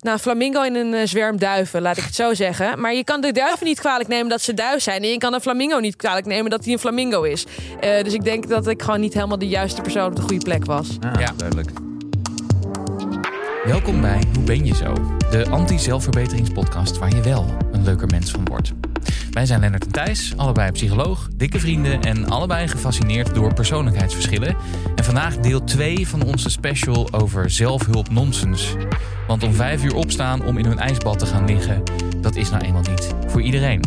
Nou, een flamingo in een eh, zwerm duiven, laat ik het zo zeggen. Maar je kan de duiven niet kwalijk nemen dat ze duif zijn. En je kan een flamingo niet kwalijk nemen dat hij een flamingo is. Eh, dus ik denk dat ik gewoon niet helemaal de juiste persoon op de goede plek was. Ah, Ja. duidelijk. Welkom bij Hoe ben je zo? De anti-zelfverbeteringspodcast waar je wel leuker mens van wordt. Wij zijn Lennart en Thijs, allebei psycholoog, dikke vrienden en allebei gefascineerd door persoonlijkheidsverschillen. En vandaag deel 2 van onze special over zelfhulp nonsens. Want om vijf uur opstaan om in hun ijsbad te gaan liggen, dat is nou eenmaal niet voor iedereen.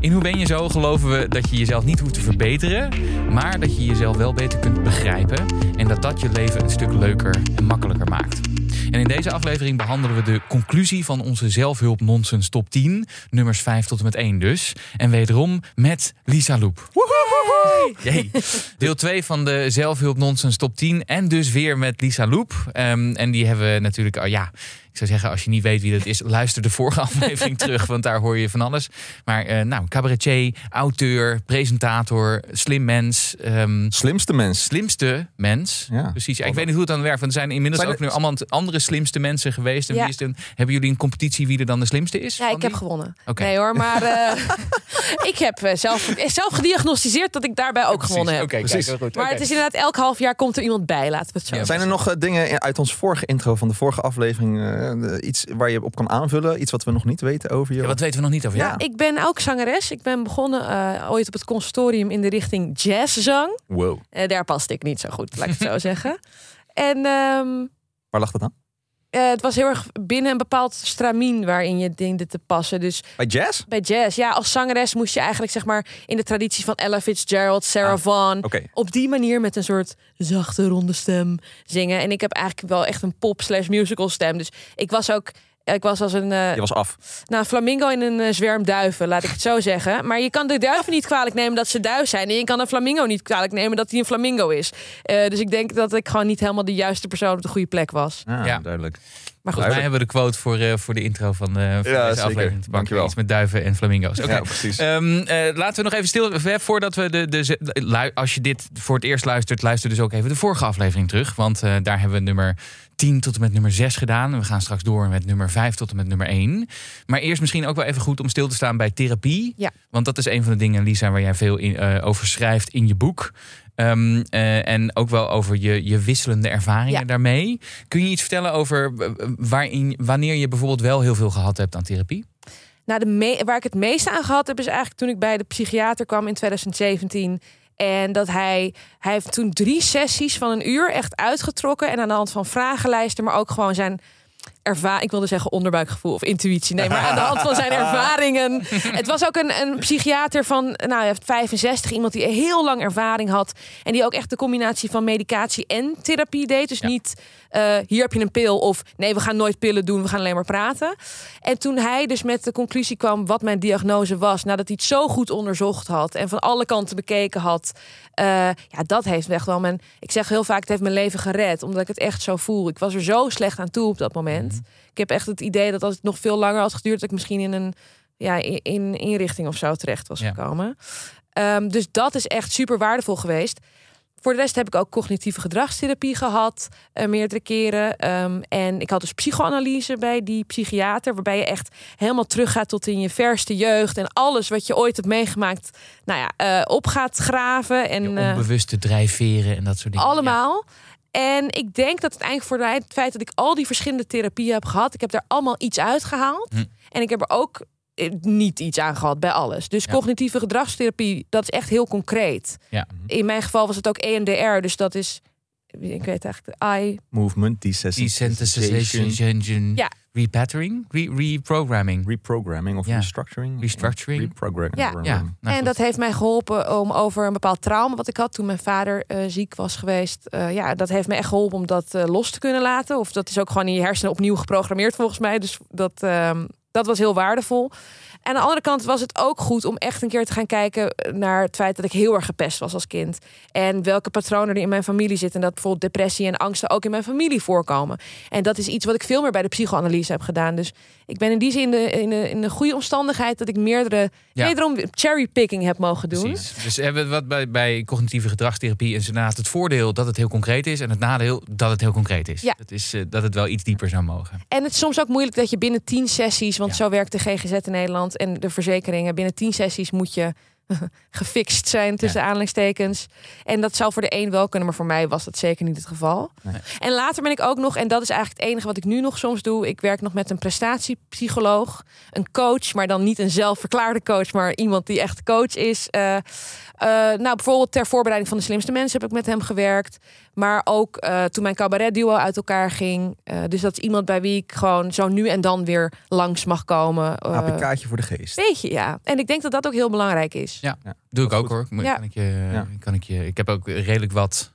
In Hoe ben je zo geloven we dat je jezelf niet hoeft te verbeteren, maar dat je jezelf wel beter kunt begrijpen en dat dat je leven een stuk leuker en makkelijker maakt. En in deze aflevering behandelen we de conclusie van onze zelfhulp nonsens top 10, nummers 5 tot en met 1 dus. En wederom met Lisa Loep. Jee. Deel 2 van de zelfhulp nonsens top 10 en dus weer met Lisa Loep. Ehm, en die hebben we natuurlijk, oh ja, ik zou zeggen als je niet weet wie dat is, luister de vorige aflevering terug, want daar hoor je van alles. Maar eh, nou, cabaretier, auteur, presentator, slim mens, ehm, Slimste mens. slimste mens. Ja. Precies. Ja, ik weet niet hoe het dan werkt. Want er zijn inmiddels Zijn ook nu allemaal andere slimste mensen geweest. En Ja. wie is hebben jullie een competitie wie er dan de slimste is? Ja, ik heb gewonnen. Oké. Nee hoor, maar eh, ik heb eh, zelf, zelf gediagnosticeerd dat ik daarbij ook Precies. gewonnen heb. Oké, kijk, Precies. goed. Maar het is inderdaad elk half jaar komt er iemand bij, laten we het zo Ja. Zijn er nog dingen uit onze vorige intro van de vorige aflevering, eh, iets waar je op kan aanvullen? Iets wat we nog niet weten over je? Ja, wat weten we nog niet over Ja. jou? Ik ben ook zangeres. Ik ben begonnen eh, ooit op het conservatorium in de richting jazzzang. Wow. Eh, daar paste ik niet zo goed, laat ik het zo zeggen. En ehm, Waar lag dat dan? Eh, het was heel erg binnen een bepaald stramien waarin je diende te passen. Dus Bij jazz? bij jazz, ja, als zangeres moest je eigenlijk zeg maar in de traditie van Ella Fitzgerald, Sarah Ah, Vaughan, op die manier met een soort zachte ronde stem zingen. En ik heb eigenlijk wel echt een pop slash musical stem. Dus ik was ook, ik was als een, eh Je was af. nou, flamingo in een eh, zwerm duiven, laat ik het zo zeggen. Maar je kan de duiven niet kwalijk nemen dat ze duif zijn. En je kan een flamingo niet kwalijk nemen dat hij een flamingo is. Eh, dus ik denk dat ik gewoon niet helemaal de juiste persoon op de goede plek was. Ah, Ja. duidelijk. Maar goed, Volgens mij hebben we de quote voor, eh, voor de intro van, eh van Ja, deze zeker. aflevering. te pakken. Dankjewel. Iets met duiven en flamingo's. Oké. Ja, precies. Ehm, eh, laten we nog even stil. eh, Voordat we de, de, Als je dit voor het eerst luistert, luister dus ook even de vorige aflevering terug. Want eh, daar hebben we nummer 10 tot en met nummer 6 gedaan. En we gaan straks door met nummer 5 tot en met nummer 1. Maar eerst misschien ook wel even goed om stil te staan bij therapie. Ja. Want dat is een van de dingen, Lisa, waar jij veel in, eh, over schrijft in je boek. Ehm, eh, en ook wel over je, je wisselende ervaringen Ja. daarmee. Kun je iets vertellen over eh, waarin, wanneer je bijvoorbeeld wel heel veel gehad hebt aan therapie? nou, de waar ik het meeste aan gehad heb, is eigenlijk toen ik bij de psychiater kwam in 2017. En dat hij, hij heeft toen drie sessies van een uur echt uitgetrokken. En aan de hand van vragenlijsten, maar ook gewoon zijn ervaring. Ik wilde zeggen onderbuikgevoel of intuïtie. Nee, maar aan de hand van zijn ervaringen. Het was ook een, een psychiater van, nou, hij heeft 65, iemand die heel lang ervaring had. En die ook echt de combinatie van medicatie en therapie deed. Dus Ja. niet, eh, hier heb je een pil of nee, we gaan nooit pillen doen, we gaan alleen maar praten. En toen hij dus met de conclusie kwam wat mijn diagnose was, nadat hij het zo goed onderzocht had en van alle kanten bekeken had, eh, ja, dat heeft echt wel mijn. Ik zeg heel vaak, het heeft mijn leven gered, omdat ik het echt zo voel. Ik was er zo slecht aan toe op dat moment. Ik heb echt het idee dat als het nog veel langer had geduurd, dat ik misschien in een ja, in, in inrichting of zo terecht was Ja. gekomen. Ehm, dus dat is echt super waardevol geweest. Voor de rest heb ik ook cognitieve gedragstherapie gehad, eh, meerdere keren. Ehm, en ik had dus psychoanalyse bij die psychiater, waarbij je echt helemaal teruggaat tot in je verste jeugd en alles wat je ooit hebt meegemaakt, nou ja, eh, op gaat graven. En, Je eh, onbewuste drijfveren en dat soort dingen. allemaal. En ik denk dat het eigenlijk voor het feit dat ik al die verschillende therapieën heb gehad, ik heb daar allemaal iets uitgehaald. Hm. En ik heb er ook eh, niet iets aan gehad bij alles. Dus Ja. cognitieve gedragstherapie, dat is echt heel concreet. Ja. In mijn geval was het ook EMDR, dus dat is, ik weet eigenlijk, de I. Movement, Desensitization, Ja. repattering, Re- reprogramming. reprogramming of Ja. restructuring. Restructuring. Reprogramming. Ja. Ja, nou en goed. dat heeft mij geholpen om over een bepaald trauma wat ik had toen mijn vader eh, ziek was geweest. eh, ja, dat heeft me echt geholpen om dat eh, los te kunnen laten. Of dat is ook gewoon in je hersenen opnieuw geprogrammeerd volgens mij. Dus dat, ehm, dat was heel waardevol. En aan de andere kant was het ook goed om echt een keer te gaan kijken naar het feit dat ik heel erg gepest was als kind. En welke patronen er in mijn familie zitten. En dat bijvoorbeeld depressie en angsten ook in mijn familie voorkomen. En dat is iets wat ik veel meer bij de psychoanalyse heb gedaan. Dus ik ben in die zin in de, in de, in de goede omstandigheid dat ik meerdere, Ja. wederom cherrypicking heb mogen doen. Precies. Dus hebben we wat bij, bij cognitieve gedragstherapie is inderdaad het voordeel dat het heel concreet is en het nadeel dat het heel concreet is. Ja. Dat is eh, dat het wel iets dieper zou mogen. En het is soms ook moeilijk dat je binnen 10 sessies, want Ja. zo werkt de GGZ in Nederland en de verzekeringen, binnen 10 sessies moet je gefixt zijn tussen aanhalingstekens. En dat zou voor de een wel kunnen, maar voor mij was dat zeker niet het geval. Nee. En later ben ik ook nog, en dat is eigenlijk het enige wat ik nu nog soms doe, ik werk nog met een prestatiepsycholoog, een coach, maar dan niet een zelfverklaarde coach, maar iemand die echt coach is. Eh, eh, nou, bijvoorbeeld ter voorbereiding van de slimste mensen heb ik met hem gewerkt. Maar ook eh, toen mijn cabaret duo uit elkaar ging. Eh, dus dat is iemand bij wie ik gewoon zo nu en dan weer langs mag komen. Eh, APK'tje voor de geest. Weet je, ja. En ik denk dat dat ook heel belangrijk is. Ja. Ja, Doe ik ook hoor. Ja. Kan ik, je, Ja. kan ik, je, ik heb ook redelijk wat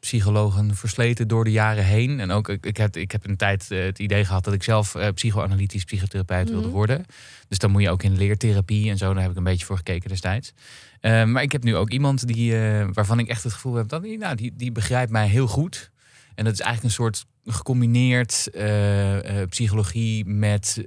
psychologen versleten door de jaren heen. En ook ik, ik, heb, ik heb een tijd het idee gehad dat ik zelf psychoanalytisch psychotherapeut wilde Mhm. worden. Dus dan moet je ook in leertherapie en zo. Daar heb ik een beetje voor gekeken destijds. Eh, maar ik heb nu ook iemand die, eh, waarvan ik echt het gevoel heb dat die, nou, die, die begrijpt mij heel goed. En dat is eigenlijk een soort gecombineerd eh, psychologie met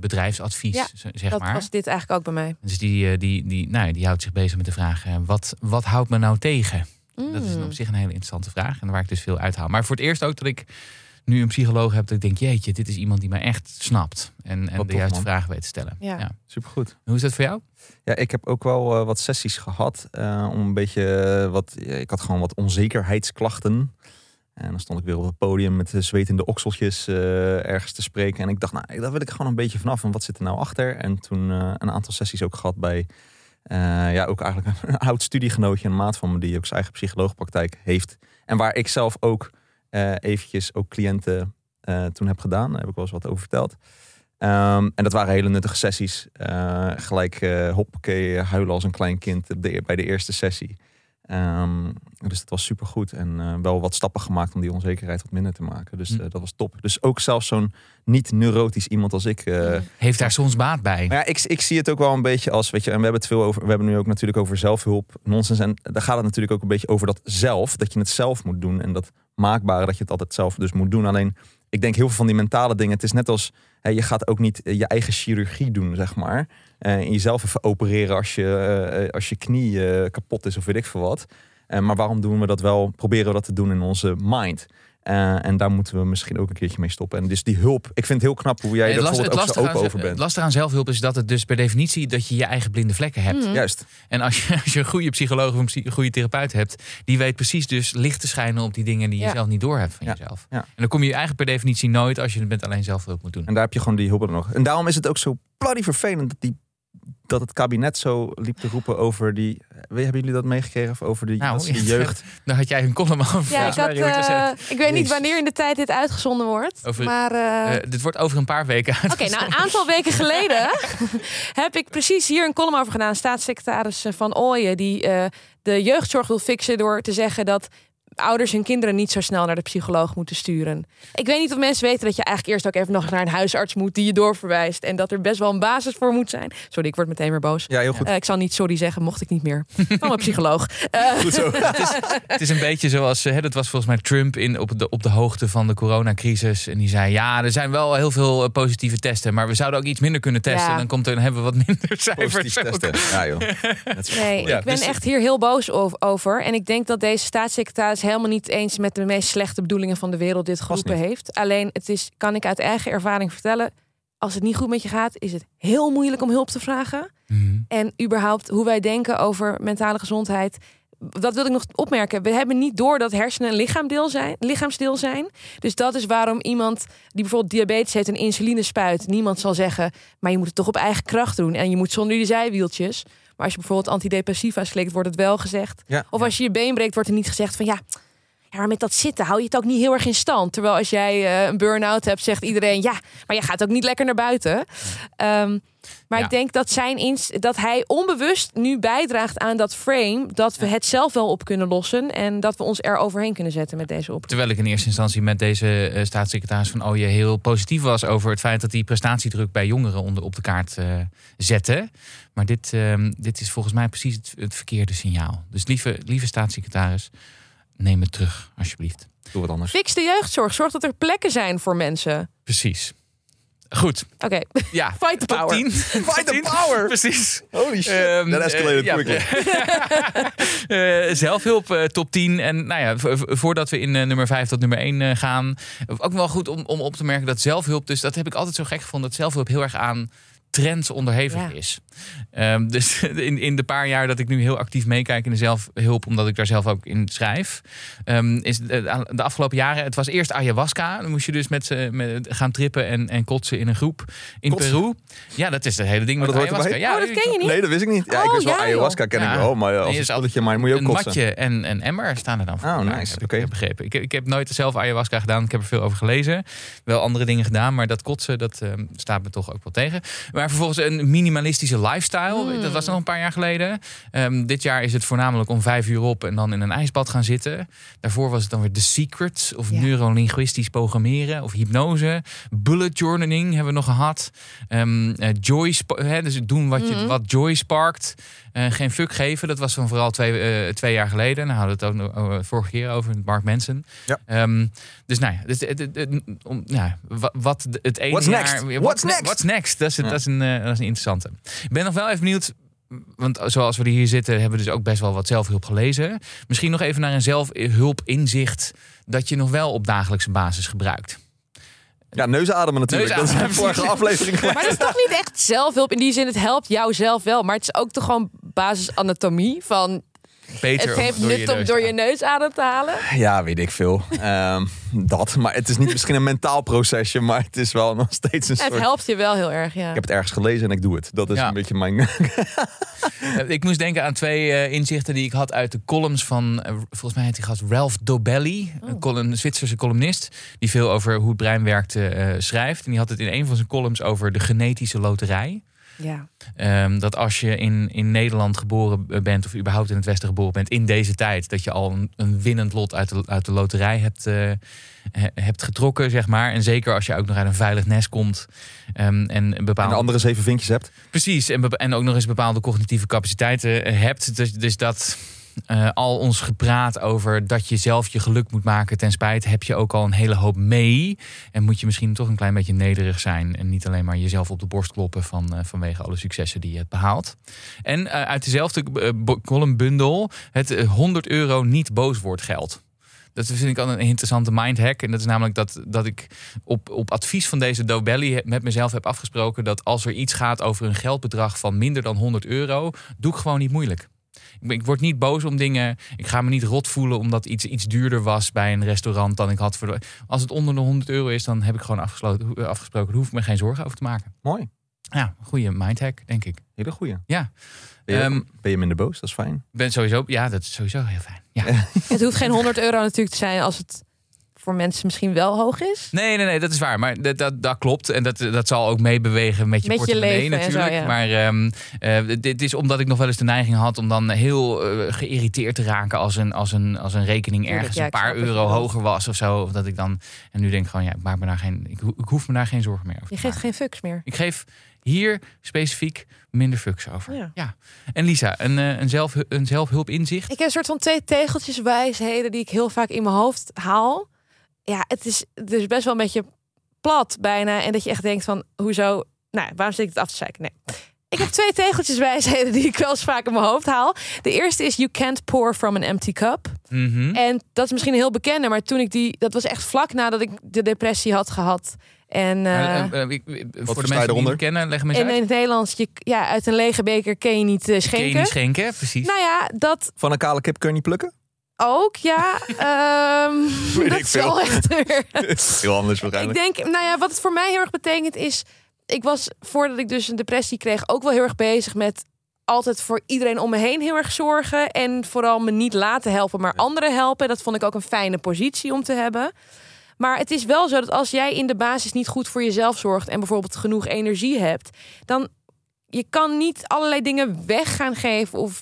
bedrijfsadvies, Ja, zeg dat maar. was dit eigenlijk ook bij mij. Dus die, die, die, nou, die houdt zich bezig met de vraag: wat, wat houdt me nou tegen? Dat is Mm. op zich een hele interessante vraag en waar ik dus veel uithaal. Maar voor het eerst ook dat ik nu een psycholoog heb, dat ik denk: jeetje, dit is iemand die mij echt snapt en, en Wat de tof, juiste man. vragen weet te stellen. Ja. Supergoed. Hoe is dat voor jou? Ja, ik heb ook wel eh, wat sessies gehad eh, om een beetje eh, wat. ja, ik had gewoon wat onzekerheidsklachten. En dan stond ik weer op het podium met de zwetende okseltjes eh, ergens te spreken. En ik dacht, nou, daar wil ik gewoon een beetje vanaf. En wat zit er nou achter? En toen eh, een aantal sessies ook gehad bij. eh, ja, ook eigenlijk een oud studiegenootje, een maat van me, die ook zijn eigen psycholoogpraktijk heeft. En waar ik zelf ook eventjes ook cliënten eh, toen heb gedaan. Daar heb ik wel eens wat over verteld. Ehm, en dat waren hele nuttige sessies. Eh, gelijk eh hoppakee, huilen als een klein kind de, bij de eerste sessie. Ehm, dus dat was supergoed. En eh, wel wat stappen gemaakt om die onzekerheid wat minder te maken. Dus Hm. eh, dat was top. Dus ook zelfs zo'n niet-neurotisch iemand als ik. eh, Heeft daar soms baat bij? maar ja, ik, ik zie het ook wel een beetje als, weet je, en we hebben het veel over, we hebben nu ook natuurlijk over zelfhulp, nonsens. En daar gaat het natuurlijk ook een beetje over dat zelf, dat je het zelf moet doen. En dat maakbare, dat je het altijd zelf dus moet doen. Alleen, ik denk heel veel van die mentale dingen, het is net als, je gaat ook niet eh, je eigen chirurgie doen, zeg maar. Eh, en jezelf even opereren als je, eh, als je knie eh, kapot is of weet ik veel wat. Eh, maar waarom doen we dat wel, proberen we dat te doen in onze mind? Eh, en daar moeten we misschien ook een keertje mee stoppen. En dus die hulp, ik vind het heel knap hoe jij er last- bijvoorbeeld ook zo open aan, over bent. het lastige aan zelfhulp is dat het dus per definitie dat je je eigen blinde vlekken hebt. Mm. Juist. En als je, als je een goede psycholoog of een goede therapeut hebt, die weet precies dus licht te schijnen op die dingen die je Ja. zelf niet doorhebt van Ja. jezelf. Ja. En dan kom je eigenlijk per definitie nooit als je het met alleen zelfhulp moet doen. En daar heb je gewoon die hulp er nog. En daarom is het ook zo bloody vervelend dat, die, dat het kabinet zo liep te roepen over die... Hebben jullie dat meegekregen? Over die, Nou, jeugd... Daar had jij een column over. Ja, ik, had, eh, ik weet niet wanneer in de tijd dit uitgezonden wordt. Over- maar eh, Eh, dit wordt over een paar weken Oké, nou een aantal weken geleden heb ik precies hier een column over gedaan. Staatssecretaris Van Ooyen die eh, de jeugdzorg wil fixen door te zeggen dat ouders hun kinderen niet zo snel naar de psycholoog moeten sturen. Ik weet niet of mensen weten dat je eigenlijk eerst ook even nog naar een huisarts moet die je doorverwijst en dat er best wel een basis voor moet zijn. Sorry, ik word meteen weer boos. Ja, heel goed. Eh, ik zal niet sorry zeggen, mocht ik niet meer. Van mijn psycholoog. Eh, Goed zo. Het is een beetje zoals, eh, hè, dat was volgens mij Trump in, op, de, op de hoogte van de coronacrisis. En die zei, ja, er zijn wel heel veel eh, positieve testen, maar we zouden ook iets minder kunnen testen. Ja. Dan, komt er, dan hebben we wat minder cijfers. Positief ook. testen. Ja joh. Is Nee, Ja, ik ben dus- echt hier heel boos ov- over. En ik denk dat deze staatssecretaris helemaal niet eens met de meest slechte bedoelingen van de wereld dit geroepen heeft. Alleen, het is, kan ik uit eigen ervaring vertellen, als het niet goed met je gaat, is het heel moeilijk om hulp te vragen. Mhm. En überhaupt hoe wij denken over mentale gezondheid. Dat wil ik nog opmerken. We hebben niet door dat hersenen een lichaamdeel zijn, lichaamsdeel zijn. Dus dat is waarom iemand die bijvoorbeeld diabetes heeft een insuline spuit. Niemand zal zeggen, maar je moet het toch op eigen kracht doen. En je moet zonder die zijwieltjes. Maar als je bijvoorbeeld antidepressiva slikt, wordt het wel gezegd. Ja. Of als je je been breekt, wordt er niet gezegd van ja. Ja, maar met dat zitten hou je het ook niet heel erg in stand. Terwijl als jij eh, een burn-out hebt, zegt iedereen ja, maar je gaat ook niet lekker naar buiten. Ehm, maar Ja. ik denk dat, zijn ins dat hij onbewust nu bijdraagt aan dat frame. Dat we het zelf wel op kunnen lossen. En dat we ons er overheen kunnen zetten met deze oproep. Terwijl ik in eerste instantie met deze eh, staatssecretaris van Ooyen heel positief was over het feit dat hij prestatiedruk bij jongeren onder op de kaart eh, zette. Maar dit, ehm, dit is volgens mij precies het, het verkeerde signaal. Dus lieve, lieve staatssecretaris, neem het terug, alsjeblieft. Doe wat anders. Fix de jeugdzorg. Zorg dat er plekken zijn voor mensen. Precies. Goed, Oké, ja. fight the power. 10. Fight the power! Precies. Holy shit. Ehm, That escalated ja. quickly. Eh, zelfhulp eh, top 10. En nou ja, vo- vo- voordat we in eh, nummer 5 tot nummer 1 eh, gaan. Ook wel goed om, om op te merken dat zelfhulp. Dus dat heb ik altijd zo gek gevonden. Dat zelfhulp heel erg aan trends onderhevig Ja. is. Ehm, dus in, in de paar jaar dat ik nu heel actief meekijk in de zelfhulp, omdat ik daar zelf ook in schrijf, ehm, is de, de afgelopen jaren, het was eerst ayahuasca. Dan moest je dus met ze met, gaan trippen en, en kotsen in een groep in Kotsen? Peru. Ja, dat is het hele ding Oh, met dat ayahuasca. Ja, Oh, dat ken je niet? Nee, dat wist ik niet. Ja, ik Oh, wist wel ja, ayahuasca ken Ja. ik wel, maar Nee, als je een spelletje, maar moet je ook een kotsen. matje en een emmer staan er dan voor. Oh, nice. heb Oké. Ik heb begrepen. Ik, ik heb nooit zelf ayahuasca gedaan. Ik heb er veel over gelezen. Wel andere dingen gedaan, maar dat kotsen, dat ehm, staat me toch ook wel tegen. Maar vervolgens een minimalistische lifestyle. Hmm. Dat was nog een paar jaar geleden. Ehm, dit jaar is het voornamelijk om vijf uur op en dan in een ijsbad gaan zitten. Daarvoor was het dan weer The Secrets of Ja. neurolinguistisch programmeren of hypnose. Bullet journaling hebben we nog gehad. Eh, joy, hè, dus doen wat, je, Mhm. wat joy sparkt. Eh, geen fuck geven, dat was van vooral twee, eh, twee jaar geleden. Nou hadden we het ook eh, vorige keer over Mark Manson. Ja. Ehm, dus nou ja, dus, nou, wat het ene What's jaar... next? What's ne- next? What's next? Dat is, Ja. dat, is een, dat is een interessante. Ik ben nog wel even benieuwd... Want zoals we hier zitten, hebben we dus ook best wel wat zelfhulp gelezen. Misschien nog even naar een zelfhulpinzicht dat je nog wel op dagelijkse basis gebruikt. Ja, neusademen natuurlijk. Neusademen, dat is de vorige aflevering. Maar dat is toch niet echt zelfhulp in die zin. Het helpt jou zelf wel. Maar het is ook toch gewoon basisanatomie van... Beter Het heeft door je nut om neus door je neus adem te halen. Ja, weet ik veel. Ehm, dat. Maar het is niet misschien een mentaal procesje, maar het is wel nog steeds een Het soort... helpt je wel heel erg, ja. Ik heb het ergens gelezen en ik doe het. Dat is Ja. een beetje mijn... Eh, Ik moest denken aan twee eh, inzichten die ik had uit de columns van, eh, volgens mij heet die gast Ralph Dobelli, Oh. een, column, een Zwitserse columnist, die veel over hoe het brein werkt eh, schrijft. En die had het in een van zijn columns over de genetische loterij. Ja. Ehm, dat als je in, in Nederland geboren bent, of überhaupt in het Westen geboren bent, in deze tijd, dat je al een, een winnend lot uit de, uit de loterij hebt, eh, he- hebt getrokken, zeg maar. En zeker als je ook nog uit een veilig nest komt. ehm, en En bepaalde de andere zeven vinkjes hebt. Precies, en, en ook nog eens bepaalde cognitieve capaciteiten eh, hebt. Dus, dus dat eh, al ons gepraat over dat je zelf je geluk moet maken ten spijt, heb je ook al een hele hoop mee. En moet je misschien toch een klein beetje nederig zijn en niet alleen maar jezelf op de borst kloppen van, eh, vanwege alle successen die je hebt behaald. En eh, uit dezelfde columnbundel het eh, 100 euro niet booswoord geld. Dat vind ik al een interessante mindhack. En dat is namelijk dat, dat ik op, op advies van deze Dobelli met mezelf heb afgesproken dat als er iets gaat over een geldbedrag van minder dan 100 euro, doe ik gewoon niet moeilijk. Ik, ben- ik word niet boos om dingen. Ik ga me niet rot voelen omdat iets, iets duurder was bij een restaurant dan ik had. Voor de, als het onder de 100 euro is, dan heb ik gewoon afgesloten, afgesproken. Daar hoef ik me geen zorgen over te maken. Mooi. Ja, goede mindhack, denk ik. Hele goeie. Ja. Ben je, Ehm, ben je minder boos? Dat is fijn. Ben sowieso, ja, dat is sowieso heel fijn. Ja. Het hoeft geen 100 euro natuurlijk te zijn als het voor mensen misschien wel hoog is. Nee, nee, nee, dat is waar. Maar dat, dat, dat klopt. En dat, dat zal ook meebewegen met je Met je portemonnee zo, natuurlijk. ja. Maar eh, dit is omdat ik nog wel eens de neiging had om dan heel eh, geïrriteerd te raken als een, als een, als een rekening ergens ja, een paar je euro hoger was of zo. Of dat ik dan. En nu denk ik gewoon, ja, ik maak me daar geen. Ik, ho- ik hoef me daar geen zorgen meer over. Je geeft maken. geen fucks meer. Ik geef hier specifiek minder fucks over. Ja. En Lisa, een, eh, een, zelf, een zelfhulp inzicht. Ik heb een soort van twee tegeltjes wijsheden die ik heel vaak in mijn hoofd haal. Ja, het is dus best wel een beetje plat bijna. En dat je echt denkt van, hoezo? Nou, waarom zit ik het af te zeiken? Nee. Ik heb twee tegeltjes wijsheden die ik wel eens vaak in mijn hoofd haal. De eerste is, you can't pour from an empty cup. Mhm. En dat is misschien heel bekende, maar toen ik die... Dat was echt vlak nadat ik de depressie had gehad. En... Maar, ik- eh, voor de mensen die eronder? het kennen, leg me eens in, uit. in het Nederlands, je, ja, uit een lege beker kun je niet Kun je schenken. niet schenken, precies. Nou ja, dat Van een kale kip kun je niet plukken? Ook, ja. Weet dat ik is veel. echt. Heel anders ik waarschijnlijk. denk, nou ja, wat het voor mij heel erg betekent is... Ik was, voordat ik dus een depressie kreeg, ook wel heel erg bezig met altijd voor iedereen om me heen heel erg zorgen. En vooral me niet laten helpen, maar anderen helpen. Dat vond ik ook een fijne positie om te hebben. Maar het is wel zo dat als jij in de basis niet goed voor jezelf zorgt en bijvoorbeeld genoeg energie hebt, dan je kan niet allerlei dingen weg gaan geven of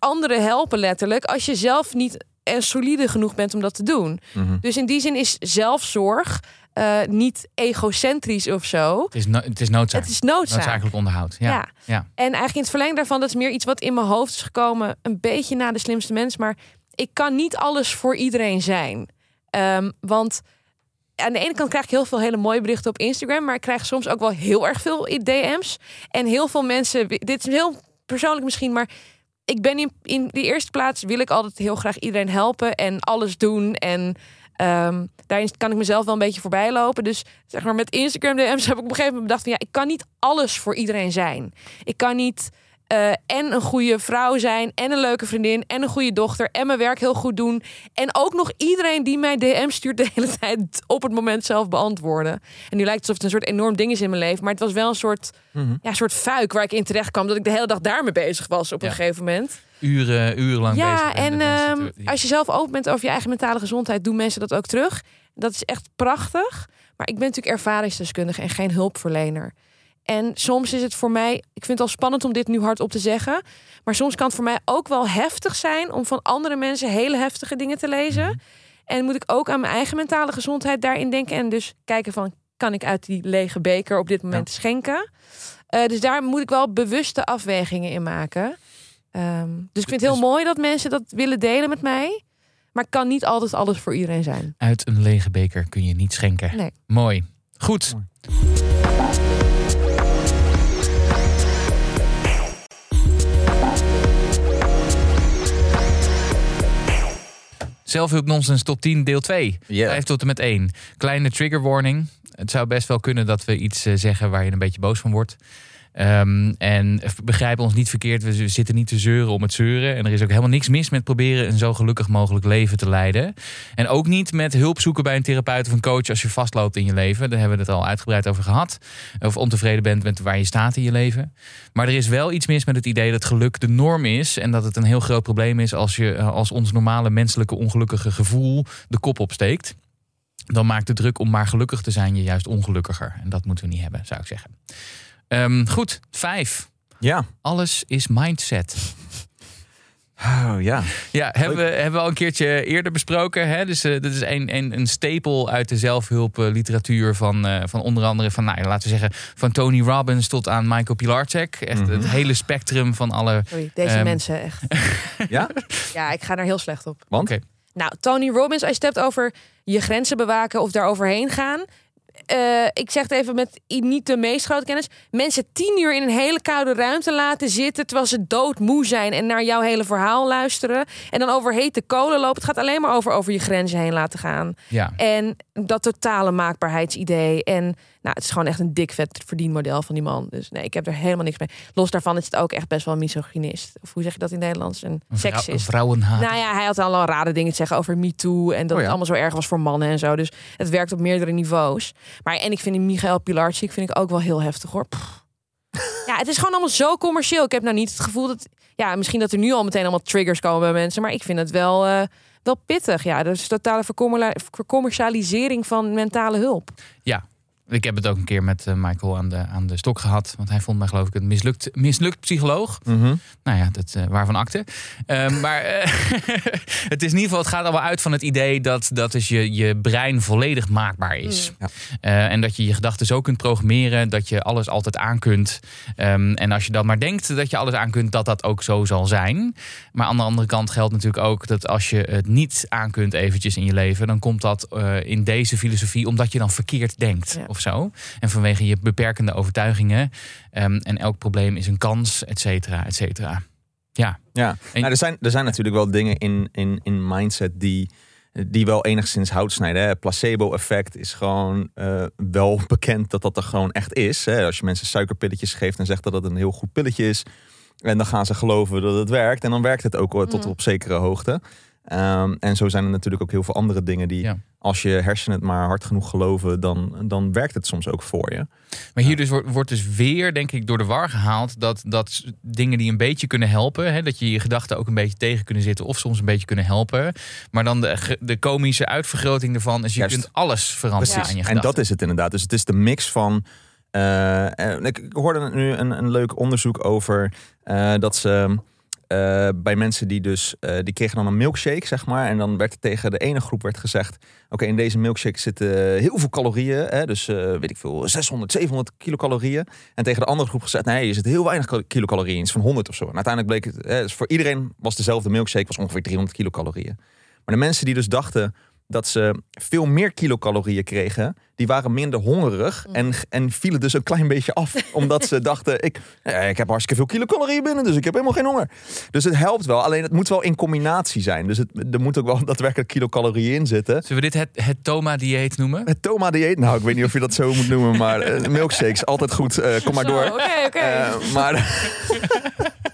anderen helpen letterlijk als je zelf niet en solide genoeg bent om dat te doen. Mhm. Dus in die zin is zelfzorg eh, niet egocentrisch of zo. Het is, no- het is noodzaak. Het is noodzaak. Noodzakelijk onderhoud. Ja. Ja. ja. En eigenlijk in het verlengde daarvan, dat is meer iets wat in mijn hoofd is gekomen, een beetje na de slimste mens. Maar ik kan niet alles voor iedereen zijn. Ehm, want aan de ene kant krijg ik heel veel hele mooie berichten op Instagram, maar ik krijg soms ook wel heel erg veel DM's. En heel veel mensen, dit is heel persoonlijk misschien, maar ik ben in, in de eerste plaats wil ik altijd heel graag iedereen helpen en alles doen. En ehm, daarin kan ik mezelf wel een beetje voorbij lopen. Dus zeg maar met Instagram DM's heb ik op een gegeven moment bedacht van ja, ik kan niet alles voor iedereen zijn. Ik kan niet eh, en een goede vrouw zijn en een leuke vriendin en een goede dochter en mijn werk heel goed doen en ook nog iedereen die mij DM stuurt de hele tijd op het moment zelf beantwoorden. En nu lijkt het alsof het een soort enorm ding is in mijn leven, maar het was wel een soort ja, een soort fuik waar ik in terecht kwam dat ik de hele dag daarmee bezig was op een gegeven moment. Uren, urenlang bezig. Ja, bent en ehm, als je zelf open bent over je eigen mentale gezondheid, doen mensen dat ook terug. Dat is echt prachtig. Maar ik ben natuurlijk ervaringsdeskundige en geen hulpverlener. En soms is het voor mij, ik vind het al spannend om dit nu hardop te zeggen. Maar soms kan het voor mij ook wel heftig zijn om van andere mensen hele heftige dingen te lezen. Mhm. En moet ik ook aan mijn eigen mentale gezondheid daarin denken. En dus kijken van, kan ik uit die lege beker op dit moment schenken? Eh, dus daar moet ik wel bewuste afwegingen in maken. Ehm, dus ik vind het heel Dus- mooi dat mensen dat willen delen met mij. Maar kan niet altijd alles voor iedereen zijn. Uit een lege beker kun je niet schenken. Nee. Mooi. Goed. Nonsens top 10 deel 2. Ja. 5 tot en met 1. Kleine trigger warning. Het zou best wel kunnen dat we iets eh, zeggen waar je een beetje boos van wordt. Ehm, en begrijp ons niet verkeerd, we zitten niet te zeuren om het zeuren. En er is ook helemaal niks mis met proberen een zo gelukkig mogelijk leven te leiden. En ook niet met hulp zoeken bij een therapeut of een coach als je vastloopt in je leven. Daar hebben we het al uitgebreid over gehad. Of ontevreden bent met waar je staat in je leven. Maar er is wel iets mis met het idee dat geluk de norm is. En dat het een heel groot probleem is als je eh, als ons normale menselijke ongelukkige gevoel de kop opsteekt. Dan maakt de druk om maar gelukkig te zijn je juist ongelukkiger. En dat moeten we niet hebben, zou ik zeggen. Ehm, goed, vijf. Ja. Alles is mindset. Oh, ja. Ja, hebben we, hebben we al een keertje eerder besproken. Hè? Dus eh, dit is een, een, een stapel uit de zelfhulpliteratuur van, eh, van onder andere van, nou, laten we zeggen, van Tony Robbins tot aan Michael Pilarczyk. Echt Mhm. het hele spectrum van alle. Sorry, deze Ehm. mensen echt. Ja? Ja, ik ga daar heel slecht op. Want? Oké. Nou, Tony Robbins, als je het hebt over je grenzen bewaken of daar overheen gaan. Eh, ik zeg het even met niet de meest grote kennis. Mensen tien uur in een hele koude ruimte laten zitten. terwijl ze doodmoe zijn. en naar jouw hele verhaal luisteren. En dan over hete kolen lopen. Het gaat alleen maar over over je grenzen heen laten gaan. Ja. En dat totale maakbaarheidsidee. En nou, het is gewoon echt een dik vet verdienmodel van die man. Dus nee, ik heb er helemaal niks mee. Los daarvan is het ook echt best wel een misogynist. Of hoe zeg je dat in het Nederlands? Een seksist. een vrouwenhaat. Nou ja, hij had al rare dingen te zeggen over MeToo. En dat Oh ja. het allemaal zo erg was voor mannen en zo. Dus het werkt op meerdere niveaus. Maar en ik vind die Michael Pilarczyk vind ik ook wel heel heftig hoor. Pff. Ja, het is gewoon allemaal zo commercieel. Ik heb nou niet het gevoel dat... Ja, misschien dat er nu al meteen allemaal triggers komen bij mensen. Maar ik vind het wel, eh, wel pittig. Ja, dus totale vercommerla- vercommercialisering van mentale hulp. Ik heb het ook een keer met eh, Michael aan de, aan de stok gehad. Want hij vond mij geloof ik een mislukt, mislukt psycholoog. Mhm. Nou ja, dat, eh, waarvan akte. Ehm, maar eh, het is in ieder geval, het gaat allemaal uit van het idee dat, dat dus je, je brein volledig maakbaar is. Mm. Ja. Eh, en dat je je gedachten zo kunt programmeren dat je alles altijd aan kunt. Ehm, en als je dan maar denkt dat je alles aan kunt, dat dat ook zo zal zijn. Maar aan de andere kant geldt natuurlijk ook dat als je het niet aan kunt eventjes in je leven, dan komt dat eh, in deze filosofie omdat je dan verkeerd denkt Ja. of zo. En vanwege je beperkende overtuigingen. Ehm, en elk probleem is een kans, et cetera, et cetera. Ja. Ja, En- nou, er, zijn, er zijn natuurlijk wel dingen in, in, in mindset die, die wel enigszins hout snijden. hè. Placebo-effect is gewoon eh, wel bekend dat dat er gewoon echt is. Hè. Als je mensen suikerpilletjes geeft en zegt dat het een heel goed pilletje is. En dan gaan ze geloven dat het werkt. En dan werkt het ook wel tot Mhm. op zekere hoogte. Ehm, en zo zijn er natuurlijk ook heel veel andere dingen die, Ja. als je hersenen het maar hard genoeg geloven, dan, dan werkt het soms ook voor je. Maar hier dus wordt, wordt dus weer, denk ik, door de war gehaald dat, dat dingen die een beetje kunnen helpen, hè, dat je je gedachten ook een beetje tegen kunnen zitten of soms een beetje kunnen helpen. Maar dan de, de komische uitvergroting ervan is je Juist. kunt alles veranderen Precies. aan je en gedachten. dat is het inderdaad. Dus het is de mix van. eh, en ik, ik hoorde nu een, een leuk onderzoek over eh, dat ze. Eh, bij mensen die dus, eh, die kregen dan een milkshake, zeg maar. En dan werd er tegen de ene groep werd gezegd... oké, in deze milkshake zitten heel veel calorieën. Hè, dus, eh, weet ik veel, 600, 700 kilocalorieën. En tegen de andere groep gezegd... nee, er zit heel weinig kilocalorieën in. iets van 100 of zo. En uiteindelijk bleek het... Hè, dus voor iedereen was dezelfde milkshake... was ongeveer 300 kilocalorieën. Maar de mensen die dus dachten dat ze veel meer kilocalorieën kregen, die waren minder hongerig en, en vielen dus een klein beetje af. Omdat ze dachten, ik, eh, ik heb hartstikke veel kilocalorieën binnen, dus ik heb helemaal geen honger. Dus het helpt wel, alleen het moet wel in combinatie zijn. Dus het, er moet ook wel daadwerkelijk kilocalorieën in zitten. Zullen we dit het, het Toma-dieet noemen? Het Toma-dieet, nou ik weet niet of je dat zo moet noemen, maar eh, milkshakes, altijd goed, eh, kom maar door. Oké, oké. Eh, maar,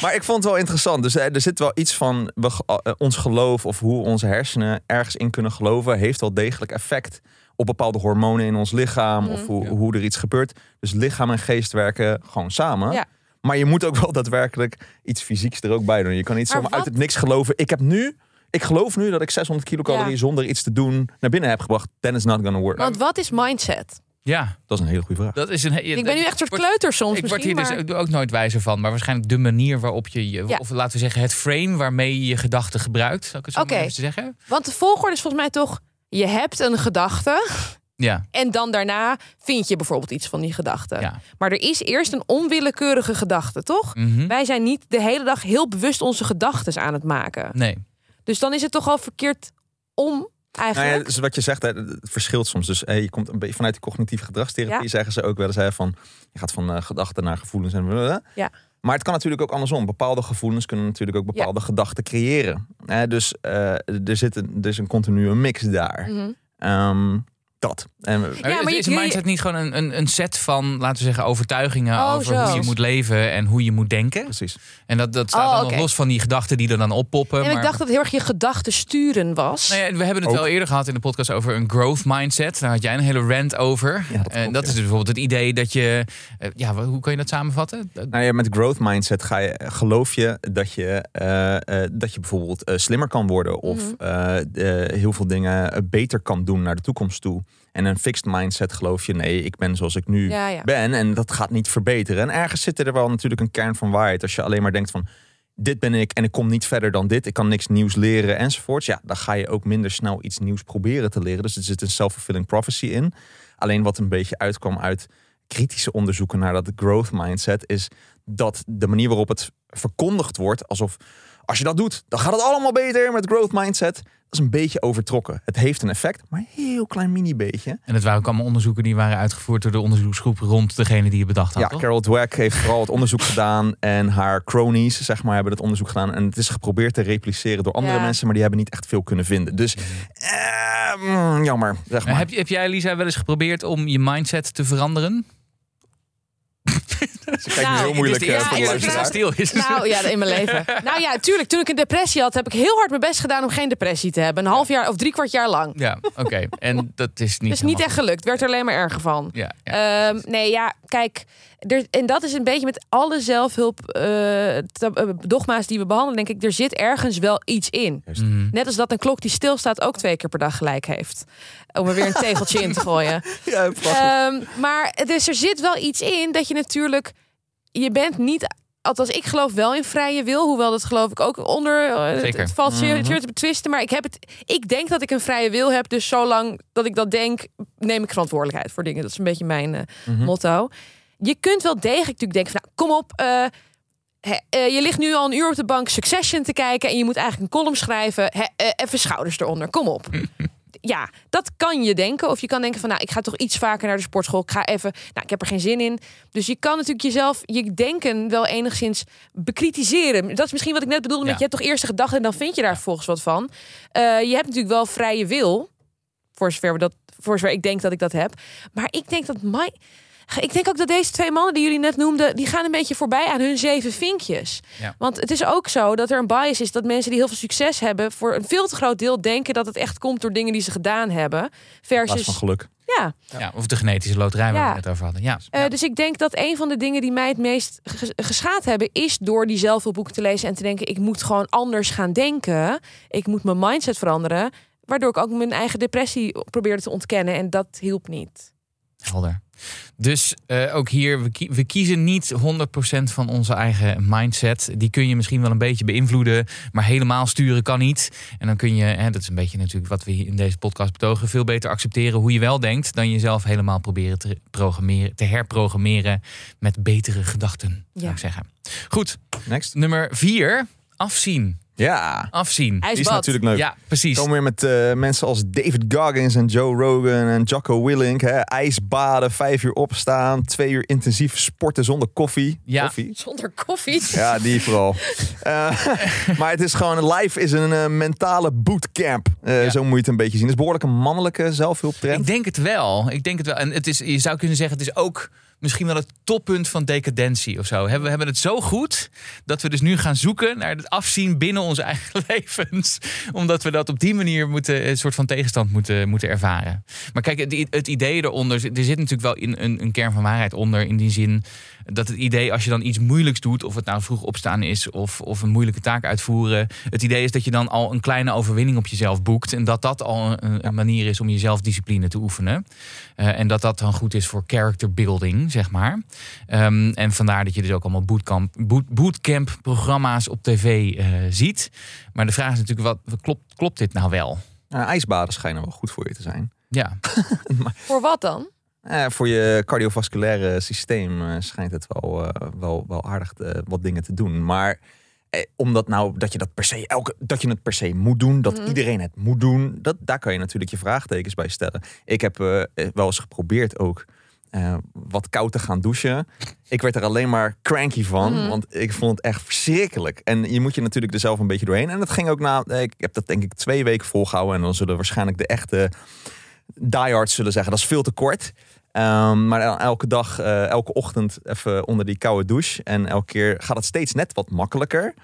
maar ik vond het wel interessant. Dus eh, er zit wel iets van we, ge- eh, ons geloof of hoe onze hersenen ergens in kunnen geloven, heeft wel degelijk effect op bepaalde hormonen in ons lichaam of hoe, Ja. hoe er iets gebeurt. Dus lichaam en geest werken gewoon samen. Ja. Maar je moet ook wel daadwerkelijk iets fysieks er ook bij doen. Je kan niet Maar zomaar uit het niks geloven. Ik heb nu, ik geloof nu dat ik 600 kilocalorieën Ja. zonder iets te doen naar binnen heb gebracht. Then it's not gonna work. Want wat is mindset? Ja, dat is een hele goede vraag. dat is een... he- Ik ben nu echt een soort Word- kleuter soms Ik word hier maar... dus ook, ook nooit wijzer van. Maar waarschijnlijk de manier waarop je, je Ja. of laten we zeggen het frame waarmee je je gedachten gebruikt. Zal ik het zo Oké. maar even zeggen? Want de volgorde is volgens mij toch... Je hebt een gedachte Ja, en dan daarna vind je bijvoorbeeld iets van die gedachte. ja. Maar er is eerst een onwillekeurige gedachte, toch? Mhm. Wij zijn niet de hele dag heel bewust onze gedachten aan het maken. Nee. Dus dan is het toch al verkeerd om Nou eigenlijk. ja, dus wat je zegt, hè, het verschilt soms. Dus hey, je komt een beetje vanuit de cognitieve gedragstherapie, Ja. zeggen ze ook wel eens hè, van je gaat van eh, gedachten naar gevoelens en blablabla. Ja. Maar het kan natuurlijk ook andersom. Bepaalde gevoelens kunnen natuurlijk ook bepaalde gedachten creëren. Dus eh, er zit een, is een continue mix daar. Mhm. Ehm, dat. En, we- Maar is- je- is een mindset niet gewoon een, een, een set van, laten we zeggen, overtuigingen Oh, over zo. hoe je moet leven en hoe je moet denken? precies. En dat, dat staat Oh, dan nog los van die gedachten die er dan oppoppen. En ik maar... dacht dat het heel erg je gedachten sturen was. Nou ja, we hebben het Ook. wel eerder gehad in de podcast over een growth mindset. Daar had jij een hele rant over. Ja, dat en klopt, dat ja. is dus bijvoorbeeld het idee dat je... eh, ja, hoe kan je dat samenvatten? Nou ja, met growth mindset ga je, geloof je dat je, eh, eh, dat je bijvoorbeeld eh, slimmer kan worden of Mhm. eh, eh, heel veel dingen beter kan doen naar de toekomst toe. En een fixed mindset geloof je, nee, ik ben zoals ik nu Ja, ja. ben en dat gaat niet verbeteren. En ergens zit er wel natuurlijk een kern van waarheid. Als je alleen maar denkt van, dit ben ik en ik kom niet verder dan dit, ik kan niks nieuws leren enzovoorts. Ja, dan ga je ook minder snel iets nieuws proberen te leren. Dus er zit een self-fulfilling prophecy in. Alleen wat een beetje uitkwam uit kritische onderzoeken naar dat growth mindset is dat de manier waarop het verkondigd wordt, alsof als je dat doet, dan gaat het allemaal beter met growth mindset. Dat is een beetje overtrokken. Het heeft een effect, maar een heel klein mini beetje. En dat waren ook allemaal onderzoeken die waren uitgevoerd door de onderzoeksgroep rond degene die je bedacht had, Ja, toch? Carol Dweck heeft vooral het onderzoek gedaan en haar cronies, zeg maar, hebben het onderzoek gedaan. En het is geprobeerd te repliceren door andere Ja. mensen, maar die hebben niet echt veel kunnen vinden. Dus eh, mm, jammer, zeg maar. Heb, je- heb jij, Lisa, wel eens geprobeerd om je mindset te veranderen? Ze kijkt Nou, heel moeilijk Het is eh, voor de luisteraar. het stil is. Nou ja, in mijn leven. Nou ja, tuurlijk. Toen ik een depressie had, heb ik heel hard mijn best gedaan om geen depressie te hebben. Een half jaar of drie kwart jaar lang. Ja, oké. En dat is niet Dus niet echt gelukt. Werd er alleen maar erger van. Ja, ja. Ehm, nee, ja, kijk. Er, en dat is een beetje met alle zelfhulp eh, eh, dogma's die we behandelen, denk ik. Er zit ergens wel iets in. Mhm. Net als dat een klok die stilstaat ook twee keer per dag gelijk heeft. Om er weer een tegeltje in te gooien. Ja, prachtig. Ehm, maar dus er zit wel iets in dat je natuurlijk... Je bent niet... Althans, ik geloof wel in vrije wil. Hoewel dat geloof ik ook onder... eh, het- valt zeer, Mhm. zeer te betwisten. Maar ik, heb het, ik denk dat ik een vrije wil heb. Dus zolang dat ik dat denk, neem ik verantwoordelijkheid voor dingen. Dat is een beetje mijn eh, Mhm. motto. Je kunt wel degelijk natuurlijk denken van... Nou, kom op, eh, je ligt nu al een uur op de bank Succession te kijken... en je moet eigenlijk een column schrijven. Even schouders eronder, kom op. ja, dat kan je denken. Of je kan denken van, nou, ik ga toch iets vaker naar de sportschool. Ik ga even, nou, ik heb er geen zin in. Dus je kan natuurlijk jezelf, je denken wel enigszins bekritiseren. Dat is misschien wat ik net bedoelde met, je hebt toch eerst een gedachte en dan vind je daar volgens wat van. Eh, je hebt natuurlijk wel vrije wil. Voor zover, we dat, voor zover ik denk dat ik dat heb. Maar ik denk dat my, Ik denk ook dat deze twee mannen die jullie net noemden, die gaan een beetje voorbij aan hun zeven vinkjes. Ja. Want het is ook zo dat er een bias is dat mensen die heel veel succes hebben, voor een veel te groot deel denken dat het echt komt door dingen die ze gedaan hebben. Versus. van geluk. Ja. Ja, of de genetische loterij waar Ja. we het over hadden. Ja. Eh, Ja. Dus ik denk dat een van de dingen die mij het meest ges- geschaad hebben, is door die zelfhulpboeken te lezen en te denken: ik moet gewoon anders gaan denken. Ik moet mijn mindset veranderen. Waardoor ik ook mijn eigen depressie probeerde te ontkennen. En dat hielp niet. Helder. Dus eh, ook hier, we, kie- we kiezen niet 100% van onze eigen mindset. Die kun je misschien wel een beetje beïnvloeden, maar helemaal sturen kan niet. En dan kun je, hè, dat is een beetje natuurlijk wat we hier in deze podcast betogen, veel beter accepteren hoe je wel denkt dan jezelf helemaal proberen te, programmeren, te herprogrammeren met betere gedachten, zou ik zeggen. Goed, Next. nummer vier, afzien. Ja, Afzien. die is natuurlijk leuk. Ja, precies. Komen weer met eh, mensen als David Goggins en Joe Rogan en Jocko Willink. Hè? IJsbaden, vijf uur opstaan, twee uur intensief sporten zonder koffie. Ja. Koffie? Zonder koffie. Ja, die vooral. Eh, maar het is gewoon, live is een eh, mentale bootcamp. Eh, Ja. Zo moet je het een beetje zien. Het is behoorlijk een mannelijke zelfhulptrend. Ik denk het wel. Ik denk het wel. En het is, je zou kunnen zeggen, het is ook misschien wel het toppunt van decadentie of zo. We hebben het zo goed dat we dus nu gaan zoeken naar het afzien binnen onze eigen levens. Omdat we dat op die manier moeten, een soort van tegenstand moeten, moeten ervaren. Maar kijk, het, het idee eronder, er zit natuurlijk wel in een, een kern van waarheid onder. In die zin dat het idee, als je dan iets moeilijks doet, of het nou vroeg opstaan is of, of een moeilijke taak uitvoeren. Het idee is dat je dan al een kleine overwinning op jezelf boekt. En dat dat al een, een manier is om je zelfdiscipline te oefenen. Eh, en dat dat dan goed is voor character building, zeg maar. Ehm, en vandaar dat je dus ook allemaal bootcamp, boot, bootcamp programma's op tv eh, ziet. Maar de vraag is natuurlijk, wat, klopt, klopt dit nou wel? Eh, ijsbaden schijnen wel goed voor je te zijn. Ja, Voor wat dan? Eh, voor je cardiovasculaire systeem eh, schijnt het wel, eh, wel, wel aardig te- wat dingen te doen. Maar eh, omdat nou dat je dat per se elke dat je het per se moet doen, dat Mhm. iedereen het moet doen, dat daar kan je natuurlijk je vraagtekens bij stellen. Ik heb wel eens geprobeerd ook eh, wat koud te gaan douchen. Ik werd er alleen maar cranky van, Mhm. want ik vond het echt verschrikkelijk. En je moet je natuurlijk er zelf een beetje doorheen. En dat ging ook na. eh, Ik heb dat denk ik twee weken volgehouden en dan zullen waarschijnlijk de echte diehards zullen zeggen dat is veel te kort. Ehm, maar el- elke dag, eh, elke ochtend even onder die koude douche. En elke keer gaat het steeds net wat makkelijker.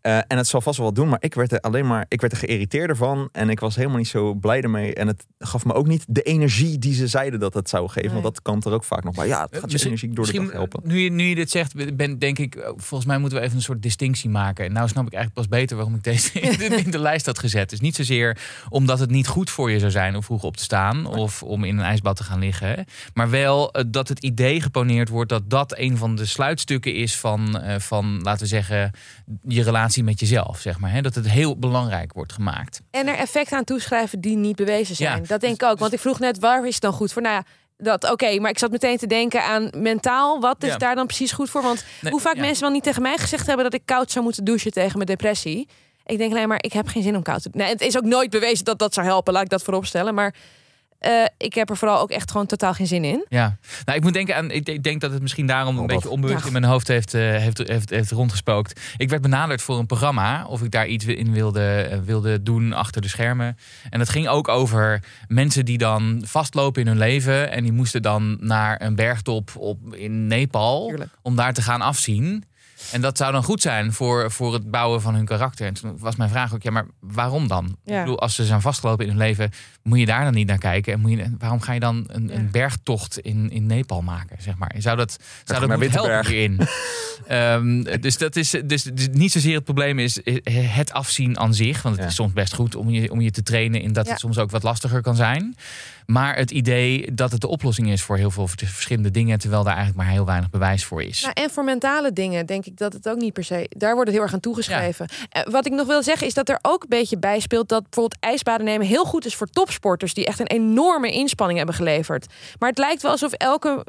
Eh, en het zal vast wel wat doen, maar ik werd er alleen maar, ik werd er geïrriteerder van. En ik was helemaal niet zo blij ermee. En het gaf me ook niet de energie die ze zeiden dat het zou geven. Nee. Want dat kan er ook vaak nog bij. Ja, het gaat je energie door de dag helpen. Nu je, nu je dit zegt, ben, denk ik, eh, volgens mij moeten we even een soort distinctie maken. En nou snap ik eigenlijk pas beter waarom ik deze in de, in de lijst had gezet. Dus niet zozeer omdat het niet goed voor je zou zijn om vroeg op te staan of om in een ijsbad te gaan liggen. Maar wel eh, dat het idee geponeerd wordt dat dat een van de sluitstukken is van, eh, van laten we zeggen, je relatie met jezelf. Zeg maar, hè? Dat het heel belangrijk wordt gemaakt. En er effecten aan toeschrijven die niet bewezen zijn. Ja, dat denk ik ook. Want ik vroeg net, waar is het dan goed voor? Nou ja, dat oké, maar ik zat meteen te denken aan mentaal. Wat is Ja. daar dan precies goed voor? Want Nee, hoe vaak ja. mensen wel niet tegen mij gezegd hebben dat ik koud zou moeten douchen tegen mijn depressie. Ik denk alleen maar, ik heb geen zin om koud te Nee, het is ook nooit bewezen dat dat zou helpen. Laat ik dat voorop stellen. Maar eh, ik heb er vooral ook echt gewoon totaal geen zin in. Ja, nou, ik moet denken aan. Ik ik denk dat het misschien daarom een Oh, beetje onbewust Ja. in mijn hoofd heeft, eh, heeft, heeft, heeft rondgespookt. Ik werd benaderd voor een programma of ik daar iets in wilde, eh, wilde doen achter de schermen. En dat ging ook over mensen die dan vastlopen in hun leven en die moesten dan naar een bergtop op, in Nepal om daar te gaan afzien. En dat zou dan goed zijn voor, voor het bouwen van hun karakter. En toen was mijn vraag ook, ja, maar waarom dan? Ja. Ik bedoel, als ze zijn vastgelopen in hun leven, moet je daar dan niet naar kijken? En moet je, waarom ga je dan een, Ja. een bergtocht in, in Nepal maken, zeg maar? Zou dat, zou dat moeten helpen hierin? Ehm, dus dat is dus, dus niet zozeer het probleem is het afzien aan zich. Want het Ja. is soms best goed om je, om je te trainen in dat Ja. het soms ook wat lastiger kan zijn. Maar het idee dat het de oplossing is voor heel veel verschillende dingen, terwijl daar eigenlijk maar heel weinig bewijs voor is. Nou, en voor mentale dingen denk ik dat het ook niet per se. Daar wordt het heel erg aan toegeschreven. Eh, Wat ik nog wil zeggen is dat er ook een beetje bij speelt dat bijvoorbeeld ijsbaden nemen heel goed is voor topsporters die echt een enorme inspanning hebben geleverd. Maar het lijkt wel alsof elke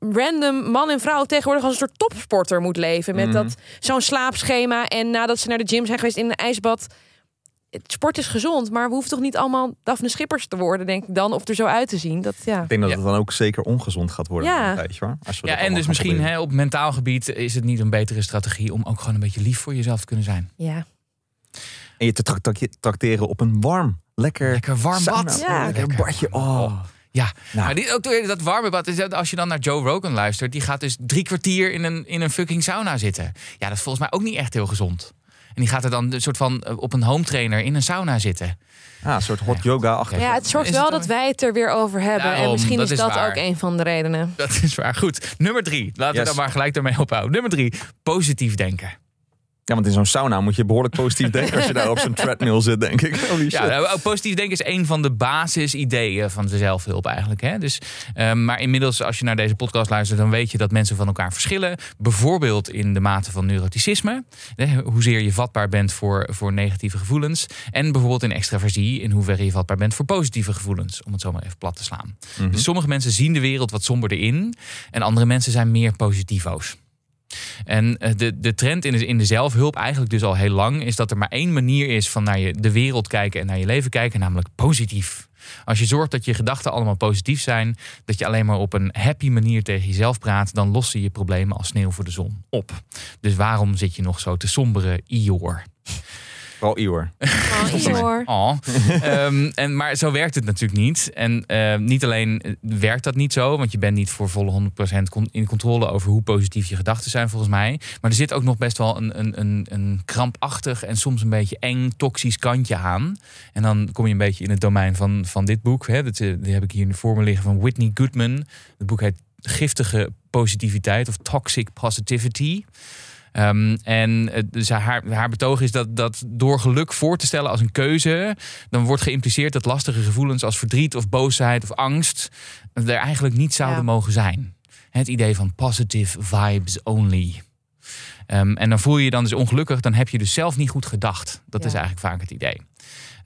random man en vrouw tegenwoordig als een soort topsporter moet leven met Mhm. dat zo'n slaapschema en nadat ze naar de gym zijn geweest in een ijsbad. Het sport is gezond, maar we hoeven toch niet allemaal Daphne Schippers te worden, denk ik dan, of er zo uit te zien. Dat ja. Ik denk dat Ja. het dan ook zeker ongezond gaat worden. Ja. tijdje, hoor, als we Ja, en dus misschien hè, op mentaal gebied is het niet een betere strategie om ook gewoon een beetje lief voor jezelf te kunnen zijn. ja. En je te tra- tra- trakteren op een warm, lekker, Lekker warm bad. Ja. lekker Lekker badje. Oh. Oh. Ja, Nou. maar die, ook dat warme bad. is dat Als je dan naar Joe Rogan luistert, die gaat dus drie kwartier in een, in een fucking sauna zitten. Ja, dat is volgens mij ook niet echt heel gezond. En die gaat er dan een soort van eh, op een home trainer in een sauna zitten. Ah, een soort hot yoga achter. Ja, het zorgt wel het dat wij het er weer over hebben. en misschien dat is dat waar. ook een van de redenen. Dat is waar. Goed. Nummer drie. Laten we dan maar gelijk daarmee ophouden. Nummer drie. Positief denken. Ja, want in zo'n sauna moet je behoorlijk positief denken als je daar op zo'n treadmill zit, denk ik. Holy shit. Ja, nou, positief denken is een van de basisideeën van de zelfhulp eigenlijk. Hè? Dus, ehm, maar inmiddels, als je naar deze podcast luistert, dan weet je dat mensen van elkaar verschillen. Bijvoorbeeld in de mate van neuroticisme. Hè, hoezeer je vatbaar bent voor, voor negatieve gevoelens. En bijvoorbeeld in extraversie, in hoeverre je vatbaar bent voor positieve gevoelens. Om het zo maar even plat te slaan. Mhm. Dus sommige mensen zien de wereld wat somberder in. En andere mensen zijn meer positivo's. En eh, de, de trend in de, in de zelfhulp, eigenlijk dus al heel lang, is dat er maar één manier is van naar je, de wereld kijken en naar je leven kijken, namelijk positief. Als je zorgt dat je gedachten allemaal positief zijn, dat je alleen maar op een happy manier tegen jezelf praat, dan lossen je problemen als sneeuw voor de zon op. Dus waarom zit je nog zo te sombere, Ior? Vooral Ior. Oh, hoor. Oh. Ehm, en, maar zo werkt het natuurlijk niet. En ehm, niet alleen eh, werkt dat niet zo, want je bent niet voor volle 100% con- in controle over hoe positief je gedachten zijn, volgens mij. Maar er zit ook nog best wel een, een, een, een krampachtig en soms een beetje eng, toxisch kantje aan. En dan kom je een beetje in het domein van, van dit boek. Hè. Dat, eh, die heb ik hier voor me liggen van Whitney Goodman. Het boek heet Giftige Positiviteit of Toxic Positivity. Ehm, en dus haar, haar betoog is dat, dat door geluk voor te stellen als een keuze, dan wordt geïmpliceerd dat lastige gevoelens als verdriet of boosheid of angst er eigenlijk niet zouden Ja. mogen zijn. Het idee van positive vibes only. Ehm, en dan voel je je dan dus ongelukkig, dan heb je dus zelf niet goed gedacht. Dat Ja. is eigenlijk vaak het idee.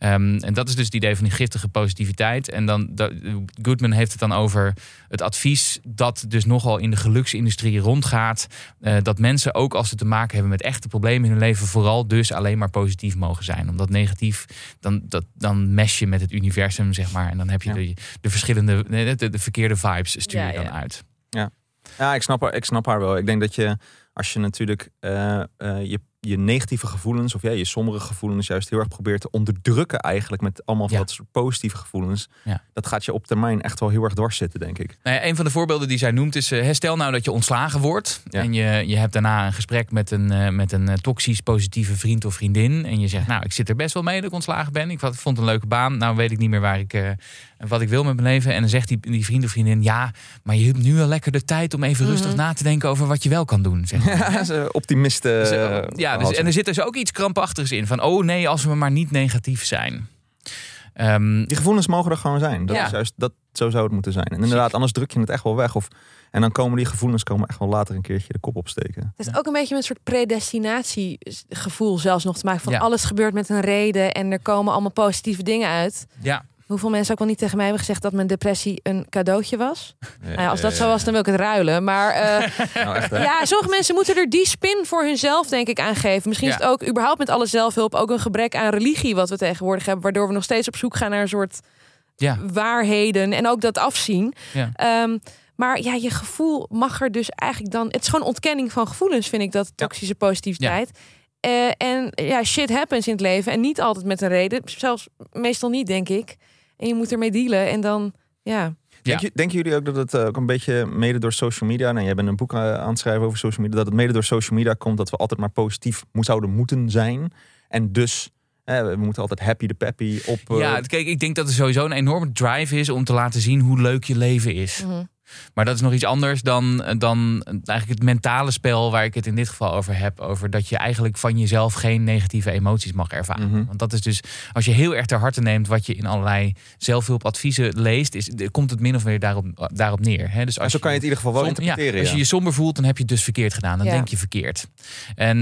Ehm, en dat is dus het idee van die giftige positiviteit. En dan, dat- Goodman heeft het dan over het advies dat dus nogal in de geluksindustrie rondgaat. eh, dat mensen ook als ze te maken hebben met echte problemen in hun leven, vooral dus alleen maar positief mogen zijn. Omdat negatief, dan, dat, dan mes je met het universum, zeg maar. En dan heb je Ja. de, de verschillende, de, de verkeerde vibes stuur je Ja, dan ja. uit. Ja, ik snap, haar, ik snap haar wel. Ik denk dat je, als je natuurlijk eh, eh, je, je negatieve gevoelens, of ja, je sombere gevoelens, juist heel erg probeert te onderdrukken, eigenlijk met allemaal van Ja. dat soort positieve gevoelens, Ja. dat gaat je op termijn echt wel heel erg dwars zitten, denk ik. Nou ja, een van de voorbeelden die zij noemt is: eh, stel nou dat je ontslagen wordt. Ja. En je, je hebt daarna een gesprek met een, eh, met een eh, toxisch positieve vriend of vriendin. En je zegt: Nou, ik zit er best wel mee dat ik ontslagen ben. Ik vond een leuke baan. Nou weet ik niet meer waar ik, eh, wat ik wil met mijn leven. En dan zegt die, die vriend of vriendin: Ja, maar je hebt nu wel lekker de tijd om even rustig Mhm. na te denken over wat je wel kan doen. Zeg maar. Ja, ze optimisten. Dus, eh, ja, dus, en er zit dus ook iets krampachtigs in. Van, oh nee, als we maar niet negatief zijn. Ehm, Die gevoelens mogen er gewoon zijn. Dat Ja. is juist, dat, zo zou het moeten zijn. En inderdaad, anders druk je het echt wel weg. Of, en dan komen die gevoelens komen echt wel later een keertje de kop opsteken. Het is ook een beetje met een soort predestinatiegevoel zelfs nog te maken. Van Ja. alles gebeurt met een reden en er komen allemaal positieve dingen uit. ja, Hoeveel mensen ook wel niet tegen mij hebben gezegd dat mijn depressie een cadeautje was. Nou ja, als dat zo was, dan wil ik het ruilen. Maar eh, Nou, echt, hè? ja, sommige mensen moeten er die spin voor hunzelf, denk ik, aan geven. Misschien is het ook überhaupt met alle zelfhulp ook een gebrek aan religie wat we tegenwoordig hebben. Waardoor we nog steeds op zoek gaan naar een soort ja, waarheden en ook dat afzien. ja. Ehm, maar ja, je gevoel mag er dus eigenlijk dan. Het is gewoon ontkenning van gevoelens, vind ik dat toxische positiviteit. Eh, en ja, shit happens in het leven en niet altijd met een reden. Zelfs meestal niet, denk ik. En je moet ermee dealen en dan, ja. Denk je- denken jullie ook dat het eh, ook een beetje mede door social media... Nou, jij bent een boek eh, aan het schrijven over social media... dat het mede door social media komt dat we altijd maar positief mo- zouden moeten zijn. En dus, eh, we moeten altijd happy de peppy op... eh, Ja, kijk, ik denk dat er sowieso een enorme drive is om te laten zien hoe leuk je leven is. Mhm. Maar dat is nog iets anders dan, dan eigenlijk het mentale spel waar ik het in dit geval over heb. Over dat je eigenlijk van jezelf geen negatieve emoties mag ervaren. Mhm. Want dat is dus, als je heel erg ter harte neemt wat je in allerlei zelfhulpadviezen leest, is, komt het min of meer daarop, daarop neer. Hè? Dus en als zo kan je het in ieder geval wel Som- interpreteren. ja, als je je somber voelt, dan heb je het dus verkeerd gedaan. Dan Ja. denk je verkeerd. En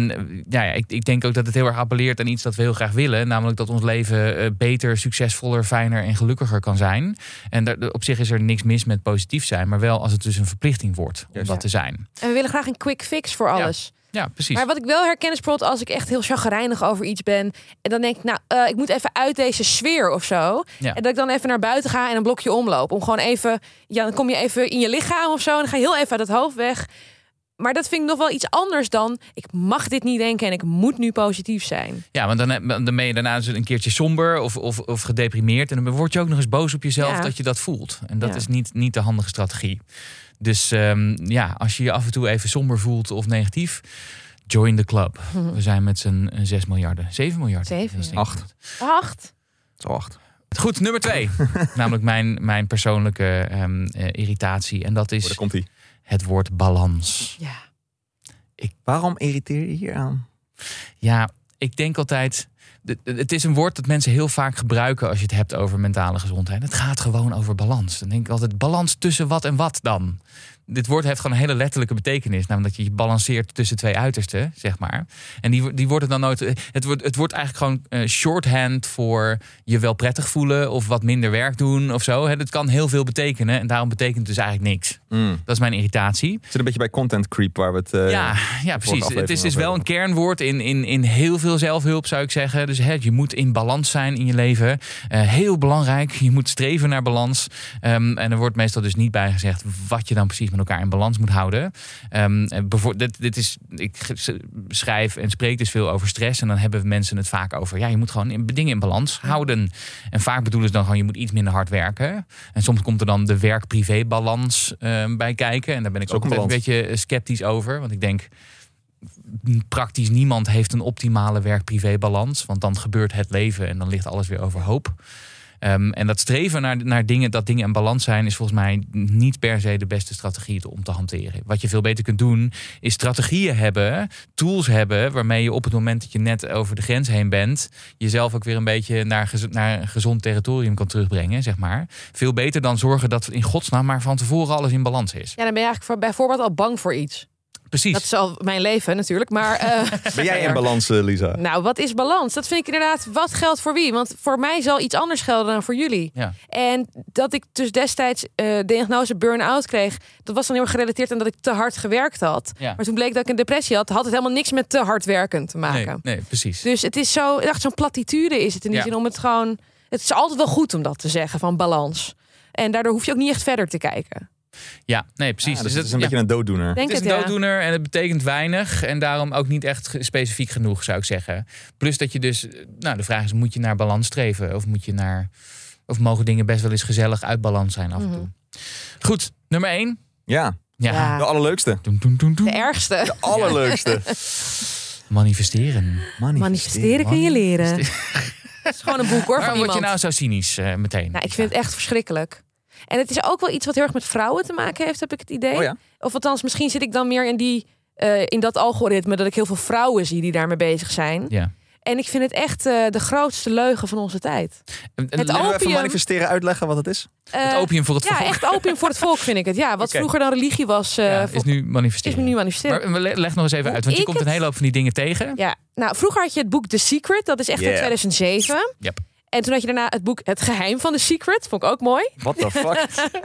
ja, ja, ik, ik denk ook dat het heel erg appelleert aan iets dat we heel graag willen. Namelijk dat ons leven eh, beter, succesvoller, fijner en gelukkiger kan zijn. En daar, op zich is er niks mis met positief zijn. Maar wel als het dus een verplichting wordt om Juist. dat te zijn. En we willen graag een quick fix voor alles. Ja, precies. Maar wat ik wel herken is bijvoorbeeld als ik echt heel chagrijnig over iets ben. En dan denk ik, nou, eh, ik moet even uit deze sfeer of zo. Ja. En dat ik dan even naar buiten ga en een blokje omloop. Om gewoon even, ja, dan kom je even in je lichaam of zo. En dan ga je heel even uit het hoofd weg. Maar dat vind ik nog wel iets anders dan ik mag dit niet denken en ik moet nu positief zijn. Ja, want dan, heb- dan ben je daarna dus een keertje somber of, of, of gedeprimeerd. En dan word je ook nog eens boos op jezelf Ja. dat je dat voelt. En dat Ja. is niet, niet de handige strategie. Dus ehm, ja, als je je af en toe even somber voelt of negatief, join the club. We zijn met z'n 6 miljarden, 7 miljard. Zeven, Dat is ja. denk ik Acht. het. Acht. Zo acht. Goed, nummer twee. Namelijk mijn, mijn persoonlijke ehm, eh, irritatie. En dat Oh, is daar komt hij. Het woord balans. Ja. Waarom irriteer je hier aan? Ja, ik denk altijd. Het is een woord dat mensen heel vaak gebruiken als je het hebt over mentale gezondheid. Het gaat gewoon over balans. Dan denk ik altijd: balans tussen wat en wat dan? Dit woord heeft gewoon een hele letterlijke betekenis. Namelijk dat je je balanceert tussen twee uitersten, zeg maar. En die, die worden dan nooit. Het wordt, het wordt eigenlijk gewoon eh, shorthand voor je wel prettig voelen of wat minder werk doen of zo. Het kan heel veel betekenen en daarom betekent het dus eigenlijk niks. Mm. Dat is mijn irritatie. Zit een beetje bij content creep waar we het. eh, Ja, ja precies. Het is dus over wel een kernwoord in, in, in heel veel zelfhulp, zou ik zeggen. Dus hè, je moet in balans zijn in je leven. Eh, heel belangrijk. Je moet streven naar balans. Ehm, en er wordt meestal dus niet bij gezegd wat je dan precies met elkaar in balans moet houden. En bevo- dit, dit is, ik schrijf en spreek dus veel over stress. En dan hebben mensen het vaak over. Ja, je moet gewoon in, dingen in balans houden. En vaak bedoelen ze dan gewoon je moet iets minder hard werken. En soms komt er dan de werk-privé balans ehm, bij kijken. En daar ben ik ook ook een een beetje eh, sceptisch over. Want ik denk, praktisch niemand heeft een optimale werk-privé balans. Want dan gebeurt het leven en dan ligt alles weer overhoop. Ehm, en dat streven naar, naar dingen, dat dingen in balans zijn, is volgens mij niet per se de beste strategie om te hanteren. Wat je veel beter kunt doen, is strategieën hebben, tools hebben, waarmee je op het moment dat je net over de grens heen bent, jezelf ook weer een beetje naar, naar een gezond territorium kan terugbrengen, zeg maar. Veel beter dan zorgen dat in godsnaam maar van tevoren alles in balans is. Ja, dan ben je eigenlijk voor, bijvoorbeeld al bang voor iets. Precies. Dat is al mijn leven natuurlijk. Maar eh, Ben jij in balans, eh, Lisa? nou, wat is balans? Dat vind ik inderdaad, wat geldt voor wie? Want voor mij zal iets anders gelden dan voor jullie. Ja. En dat ik dus destijds eh, de diagnose burn-out kreeg, dat was dan heel erg gerelateerd aan dat ik te hard gewerkt had. Ja. Maar toen bleek dat ik een depressie had, had het helemaal niks met te hard werken te maken. Nee, nee, precies. Dus het is zo, echt zo'n platitude is het in die Ja. zin om het gewoon. Het is altijd wel goed om dat te zeggen van balans. En daardoor hoef je ook niet echt verder te kijken. Ja, nee, precies. Ja, Dus dus dat het is een ja. beetje een dooddoener. Denk Het is het, een ja. dooddoener en het betekent weinig. En daarom ook niet echt specifiek genoeg, zou ik zeggen. Plus dat je dus... Nou, de vraag is, moet je naar balans streven? Of moet je naar... Of mogen dingen best wel eens gezellig uit balans zijn af en toe? Goed, nummer één. Ja, Ja. Mhm. De allerleukste. De ergste. De allerleukste. Manifesteren. Manifesteren kun je leren. Het is gewoon een boek hoor van Waarom word je nou zo cynisch eh, meteen? Nou, ik vind het echt verschrikkelijk. En het is ook wel iets wat heel erg met vrouwen te maken heeft, heb ik het idee. Oh ja? Of althans, misschien zit ik dan meer in, die, eh, in dat algoritme dat ik heel veel vrouwen zie die daarmee bezig zijn. Ja. En ik vind het echt eh, de grootste leugen van onze tijd. Het Het we even Opium. manifesteren uitleggen wat het is? Eh, opium voor het Ja, volk. echt opium voor het volk vind ik het. Ja, wat vroeger dan religie was, eh, Ja, is nu is manifesteren. me nu manifesteren. Maar leg nog eens even Hoe uit, want je ik komt een het- hele hoop van die dingen tegen. Ja, nou, vroeger had je het boek The Secret, dat is echt Yeah. uit 2007. Yep. En toen had je daarna het boek Het Geheim van The Secret, vond ik ook mooi. What the fuck?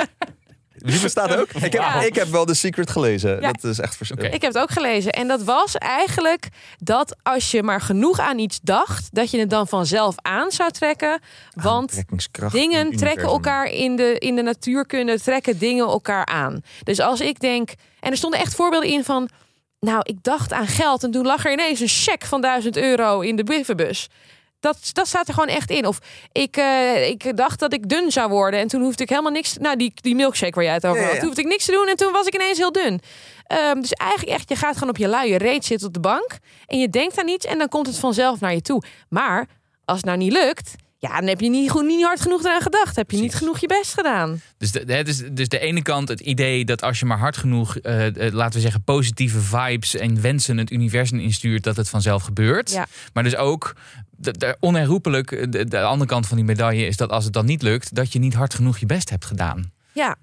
Die bestaat ook? Ik heb, Ja. ik heb wel The Secret gelezen. Ja. Dat is echt verschrikkelijk. Ik heb het ook gelezen. En dat was eigenlijk dat als je maar genoeg aan iets dacht, dat je het dan vanzelf aan zou trekken. Want dingen trekken elkaar in de, in de natuurkunde, trekken dingen elkaar aan. Dus als ik denk, en er stonden echt voorbeelden in van, nou, ik dacht aan geld en toen lag er ineens een cheque van 1000 euro in de brievenbus. Dat, dat staat er gewoon echt in. Of ik, eh, ik dacht dat ik dun zou worden. En toen hoefde ik helemaal niks. Nou, die, die milkshake waar jij het over Ja, ja, had. ja. Toen hoefde ik niks te doen. En toen was ik ineens heel dun. Ehm, dus eigenlijk echt, je gaat gewoon op je luie reet zitten op de bank. En je denkt aan iets. En dan komt het vanzelf naar je toe. Maar als het nou niet lukt. Ja, dan heb je niet, goed, niet hard genoeg eraan gedacht. Heb je niet genoeg je best gedaan. Dus de, het is dus de ene kant het idee dat als je maar hard genoeg, eh, eh, laten we zeggen, positieve vibes en wensen het universum instuurt, dat het vanzelf gebeurt. Ja. Maar dus ook de, onherroepelijk, de, de andere kant van die medaille is dat als het dan niet lukt, dat je niet hard genoeg je best hebt gedaan. Ja.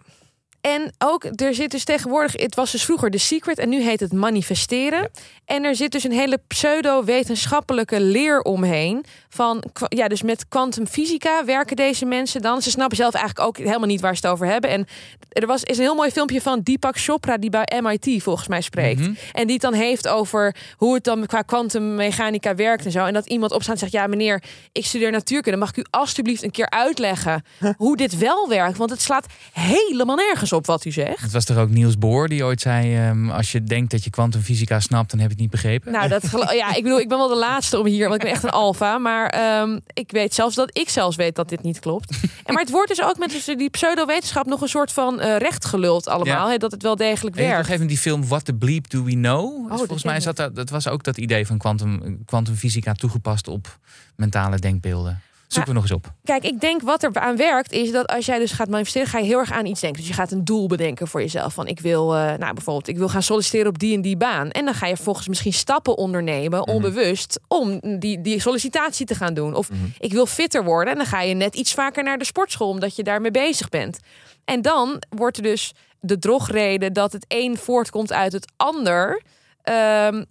En ook, er zit dus tegenwoordig, het was dus vroeger The Secret en nu heet het manifesteren. En er zit dus een hele pseudo-wetenschappelijke leer omheen. Van, ja, dus met kwantumfysica werken deze mensen dan. Ze snappen zelf eigenlijk ook helemaal niet waar ze het over hebben. En er was, is een heel mooi filmpje van Deepak Chopra, die bij MIT volgens mij spreekt. Mhm. En die het dan heeft over hoe het dan qua kwantummechanica werkt en zo. En dat iemand opstaat en zegt: Ja, meneer, ik studeer natuurkunde. Mag ik u alstublieft een keer uitleggen hoe dit wel werkt? Want het slaat helemaal nergens op wat u zegt. Het was toch ook Niels Bohr die ooit zei: ehm, Als je denkt dat je kwantumfysica snapt, dan heb je het niet begrepen. Nou, dat ja, ik bedoel, ik ben wel de laatste om hier, want ik ben echt een alfa. Maar ehm, ik weet zelfs dat ik zelfs weet dat dit niet klopt. En maar het wordt dus ook met dus die pseudowetenschap nog een soort van eh, recht geluld allemaal. Ja. Dat het wel degelijk Weet je nog werkt. even die film What the Bleep Do We Know? dat Volgens mij zat dat, dat was ook dat idee van kwantum- kwantumfysica toegepast op mentale denkbeelden. Zoeken we nog eens op. Kijk, ik denk wat er aan werkt is dat als jij dus gaat manifesteren, ga je heel erg aan iets denken. Dus je gaat een doel bedenken voor jezelf. Van ik wil, eh, nou bijvoorbeeld, ik wil gaan solliciteren op die en die baan. En dan ga je volgens misschien stappen ondernemen, onbewust, om die, die sollicitatie te gaan doen. Of ik wil fitter worden. En dan ga je net iets vaker naar de sportschool, omdat je daarmee bezig bent. En dan wordt er dus de drogreden dat het een voortkomt uit het ander. Ehm,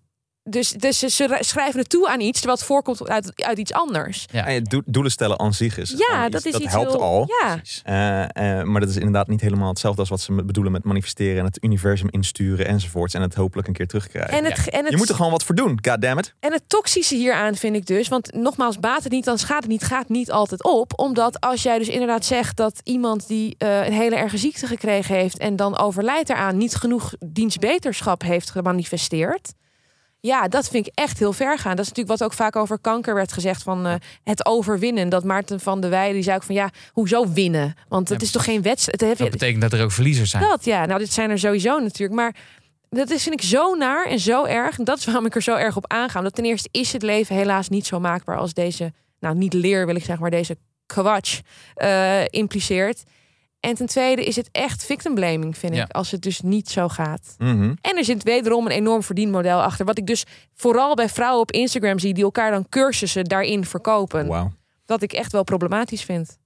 dus, dus ze- ze schrijven het toe aan iets, terwijl het voorkomt uit, uit iets anders. Ja. En do- doelen stellen aan zich is Ja, dat is dat iets helpt heel, al. Ja, Precies. Eh, eh, maar dat is inderdaad niet helemaal hetzelfde als wat ze bedoelen met manifesteren en het universum insturen enzovoorts. En het hopelijk een keer terugkrijgen. en het, en het Je moet er gewoon wat voor doen, goddammit. En het toxische hieraan vind ik dus, want nogmaals, baat het niet, dan schaadt het niet, gaat niet altijd op. Omdat als jij dus inderdaad zegt dat iemand die eh, een hele erge ziekte gekregen heeft en dan overlijdt eraan, niet genoeg dienstbeterschap heeft gemanifesteerd. Ja, dat vind ik echt heel ver gaan. Dat is natuurlijk wat ook vaak over kanker werd gezegd van eh, het overwinnen. Dat Maarten van der Weijden die zei ook van ja, hoezo winnen? Want het Ja, is toch geen wedstrijd. Dat betekent dat er ook verliezers zijn. dat, ja. Nou, dit zijn er sowieso natuurlijk. Maar dat is, vind ik zo naar en zo erg. En dat is waarom ik er zo erg op aanga. Dat ten eerste is het leven helaas niet zo maakbaar als deze... Nou, niet leer wil ik zeggen, maar deze kwatsch eh, impliceert. En ten tweede is het echt victim blaming, vind Ja. ik. Als het dus niet zo gaat. Mhm. En er zit wederom een enorm verdienmodel achter. Wat ik dus vooral bij vrouwen op Instagram zie... die elkaar dan cursussen daarin verkopen. Wauw. Dat ik echt wel problematisch vind.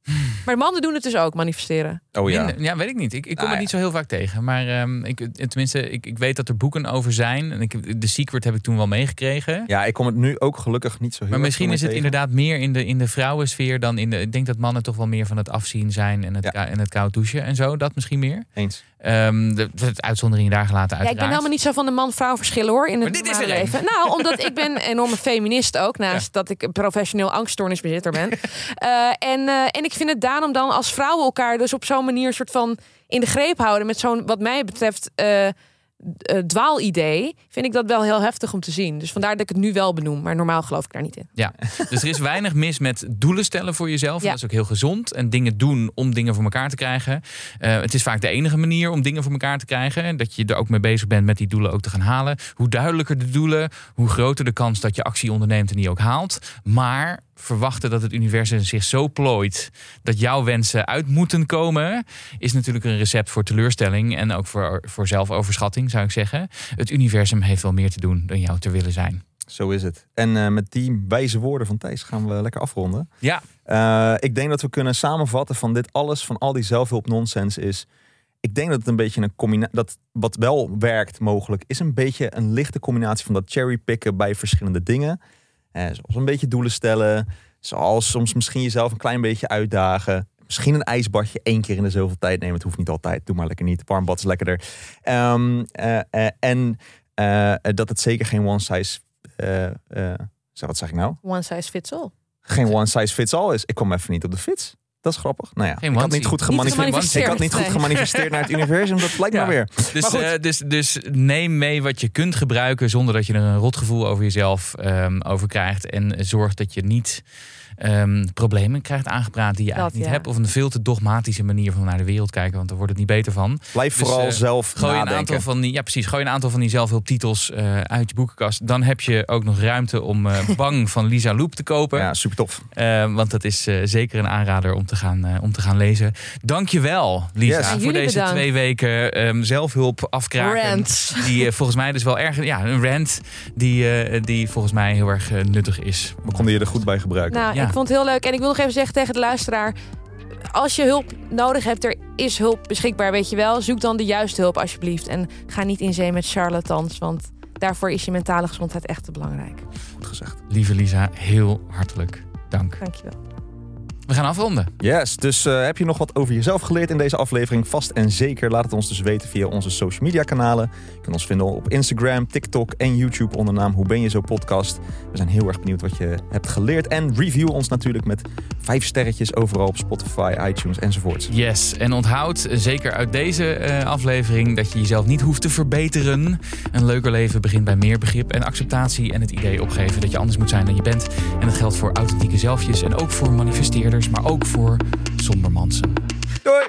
Maar mannen doen het dus ook, manifesteren. Oh ja. Minder- ja, weet ik niet. Ik, ik kom Nou het ja. niet zo heel vaak tegen. Maar ehm, ik, tenminste, ik, ik weet dat er boeken over zijn. En ik, de Secret heb ik toen wel meegekregen. Ja, ik kom het nu ook gelukkig niet zo heel Maar misschien is het tegen. inderdaad meer in de, in de vrouwensfeer dan in de. Ik denk dat mannen toch wel meer van het afzien zijn en het, Ja. en het koud douchen en zo. Dat misschien meer. Eens. Ehm de, de uitzonderingen daar gelaten, Ja, ik ben helemaal niet zo van de man-vrouw verschillen hoor in het Maar dit is er een. Nou, omdat ik ben een enorme feminist ook, naast dat ik een professioneel angststoornisbezitter ben. Eh, en, eh, en ik vind het daarom dan als vrouwen elkaar dus op zo'n manier soort van in de greep houden met zo'n wat mij betreft eh, dwaalidee, vind ik dat wel heel heftig om te zien. Dus vandaar dat ik het nu wel benoem, maar normaal geloof ik daar niet in. Ja, dus er is weinig mis met doelen stellen voor jezelf. Ja. Dat is ook heel gezond. En dingen doen om dingen voor elkaar te krijgen. Eh, het is vaak de enige manier om dingen voor elkaar te krijgen. En dat je er ook mee bezig bent met die doelen ook te gaan halen. Hoe duidelijker de doelen, hoe groter de kans dat je actie onderneemt en die ook haalt. Maar verwachten dat het universum zich zo plooit dat jouw wensen uit moeten komen, is natuurlijk een recept voor teleurstelling en ook voor, voor zelfoverschatting, zou ik zeggen. Het universum heeft wel meer te doen dan jou te willen zijn. Zo is het. En eh, met die wijze woorden van Thijs gaan we lekker afronden. Ja, Eh, ik denk dat we kunnen samenvatten van dit alles, van al die zelfhulp nonsens is. Ik denk dat het een beetje een combinatie, dat wat wel werkt mogelijk, is een beetje een lichte combinatie van dat cherrypicken bij verschillende dingen. Eh, zoals een beetje doelen stellen, zoals soms misschien jezelf een klein beetje uitdagen. Misschien een ijsbadje één keer in de zoveel tijd nemen. Het hoeft niet altijd, doe maar lekker niet. Warm bad is lekkerder. Ehm, eh, eh, en eh, dat het zeker geen one size... wat zeg ik nou? One size fits all. geen one size fits all is. Ik kwam even niet op de fiets. Dat is grappig. Nou ja, Geen ik had niet goed gemanifesteerd. Ik had niet goed gemanifesteerd naar het universum. Dat lijkt Ja. me weer. Dus, Maar eh, dus, dus neem mee wat je kunt gebruiken zonder dat je er een rotgevoel over jezelf ehm, over krijgt. En zorg dat je niet ehm, problemen krijgt aangepraat die je eigenlijk niet ja. hebt. Of een veel te dogmatische manier van naar de wereld kijken, want daar wordt het niet beter van. Blijf Dus, vooral eh, zelf Gooi een aantal van die, ja precies, gooi een aantal van die zelfhulptitels eh uit je boekenkast. Dan heb je ook nog ruimte om eh, Bang van Lisa Loep te kopen. Ja, super tof. Want dat is eh, zeker een aanrader om te gaan, eh, om te gaan lezen. Dankjewel, Lisa, Yes. Voor deze bedankt. twee weken ehm, zelfhulp afkraken. Rant. Die volgens mij dus wel erg, ja, een rant die, eh, die volgens mij heel erg nuttig is. We konden je er goed bij gebruiken. Nou, Ja. ik vond het heel leuk. En ik wil nog even zeggen tegen de luisteraar. Als je hulp nodig hebt, er is hulp beschikbaar, weet je wel. Zoek dan de juiste hulp alsjeblieft. En ga niet in zee met charlatans, want daarvoor is je mentale gezondheid echt te belangrijk. Goed gezegd. Lieve Lisa, heel hartelijk dank. Dankjewel. We gaan afronden. Yes, dus uh, heb je nog wat over jezelf geleerd in deze aflevering? Vast en zeker. Laat het ons dus weten via onze social media kanalen. Je kunt ons vinden op Instagram, TikTok en YouTube onder naam Hoe Ben Je Zo podcast. We zijn heel erg benieuwd wat je hebt geleerd. En review ons natuurlijk met vijf sterretjes overal op Spotify, iTunes enzovoort. Yes, en onthoud zeker uit deze uh, aflevering dat je jezelf niet hoeft te verbeteren. Een leuker leven begint bij meer begrip en acceptatie en het idee opgeven dat je anders moet zijn dan je bent. En dat geldt voor authentieke zelfjes en ook voor maar ook voor sombermansen. Doei!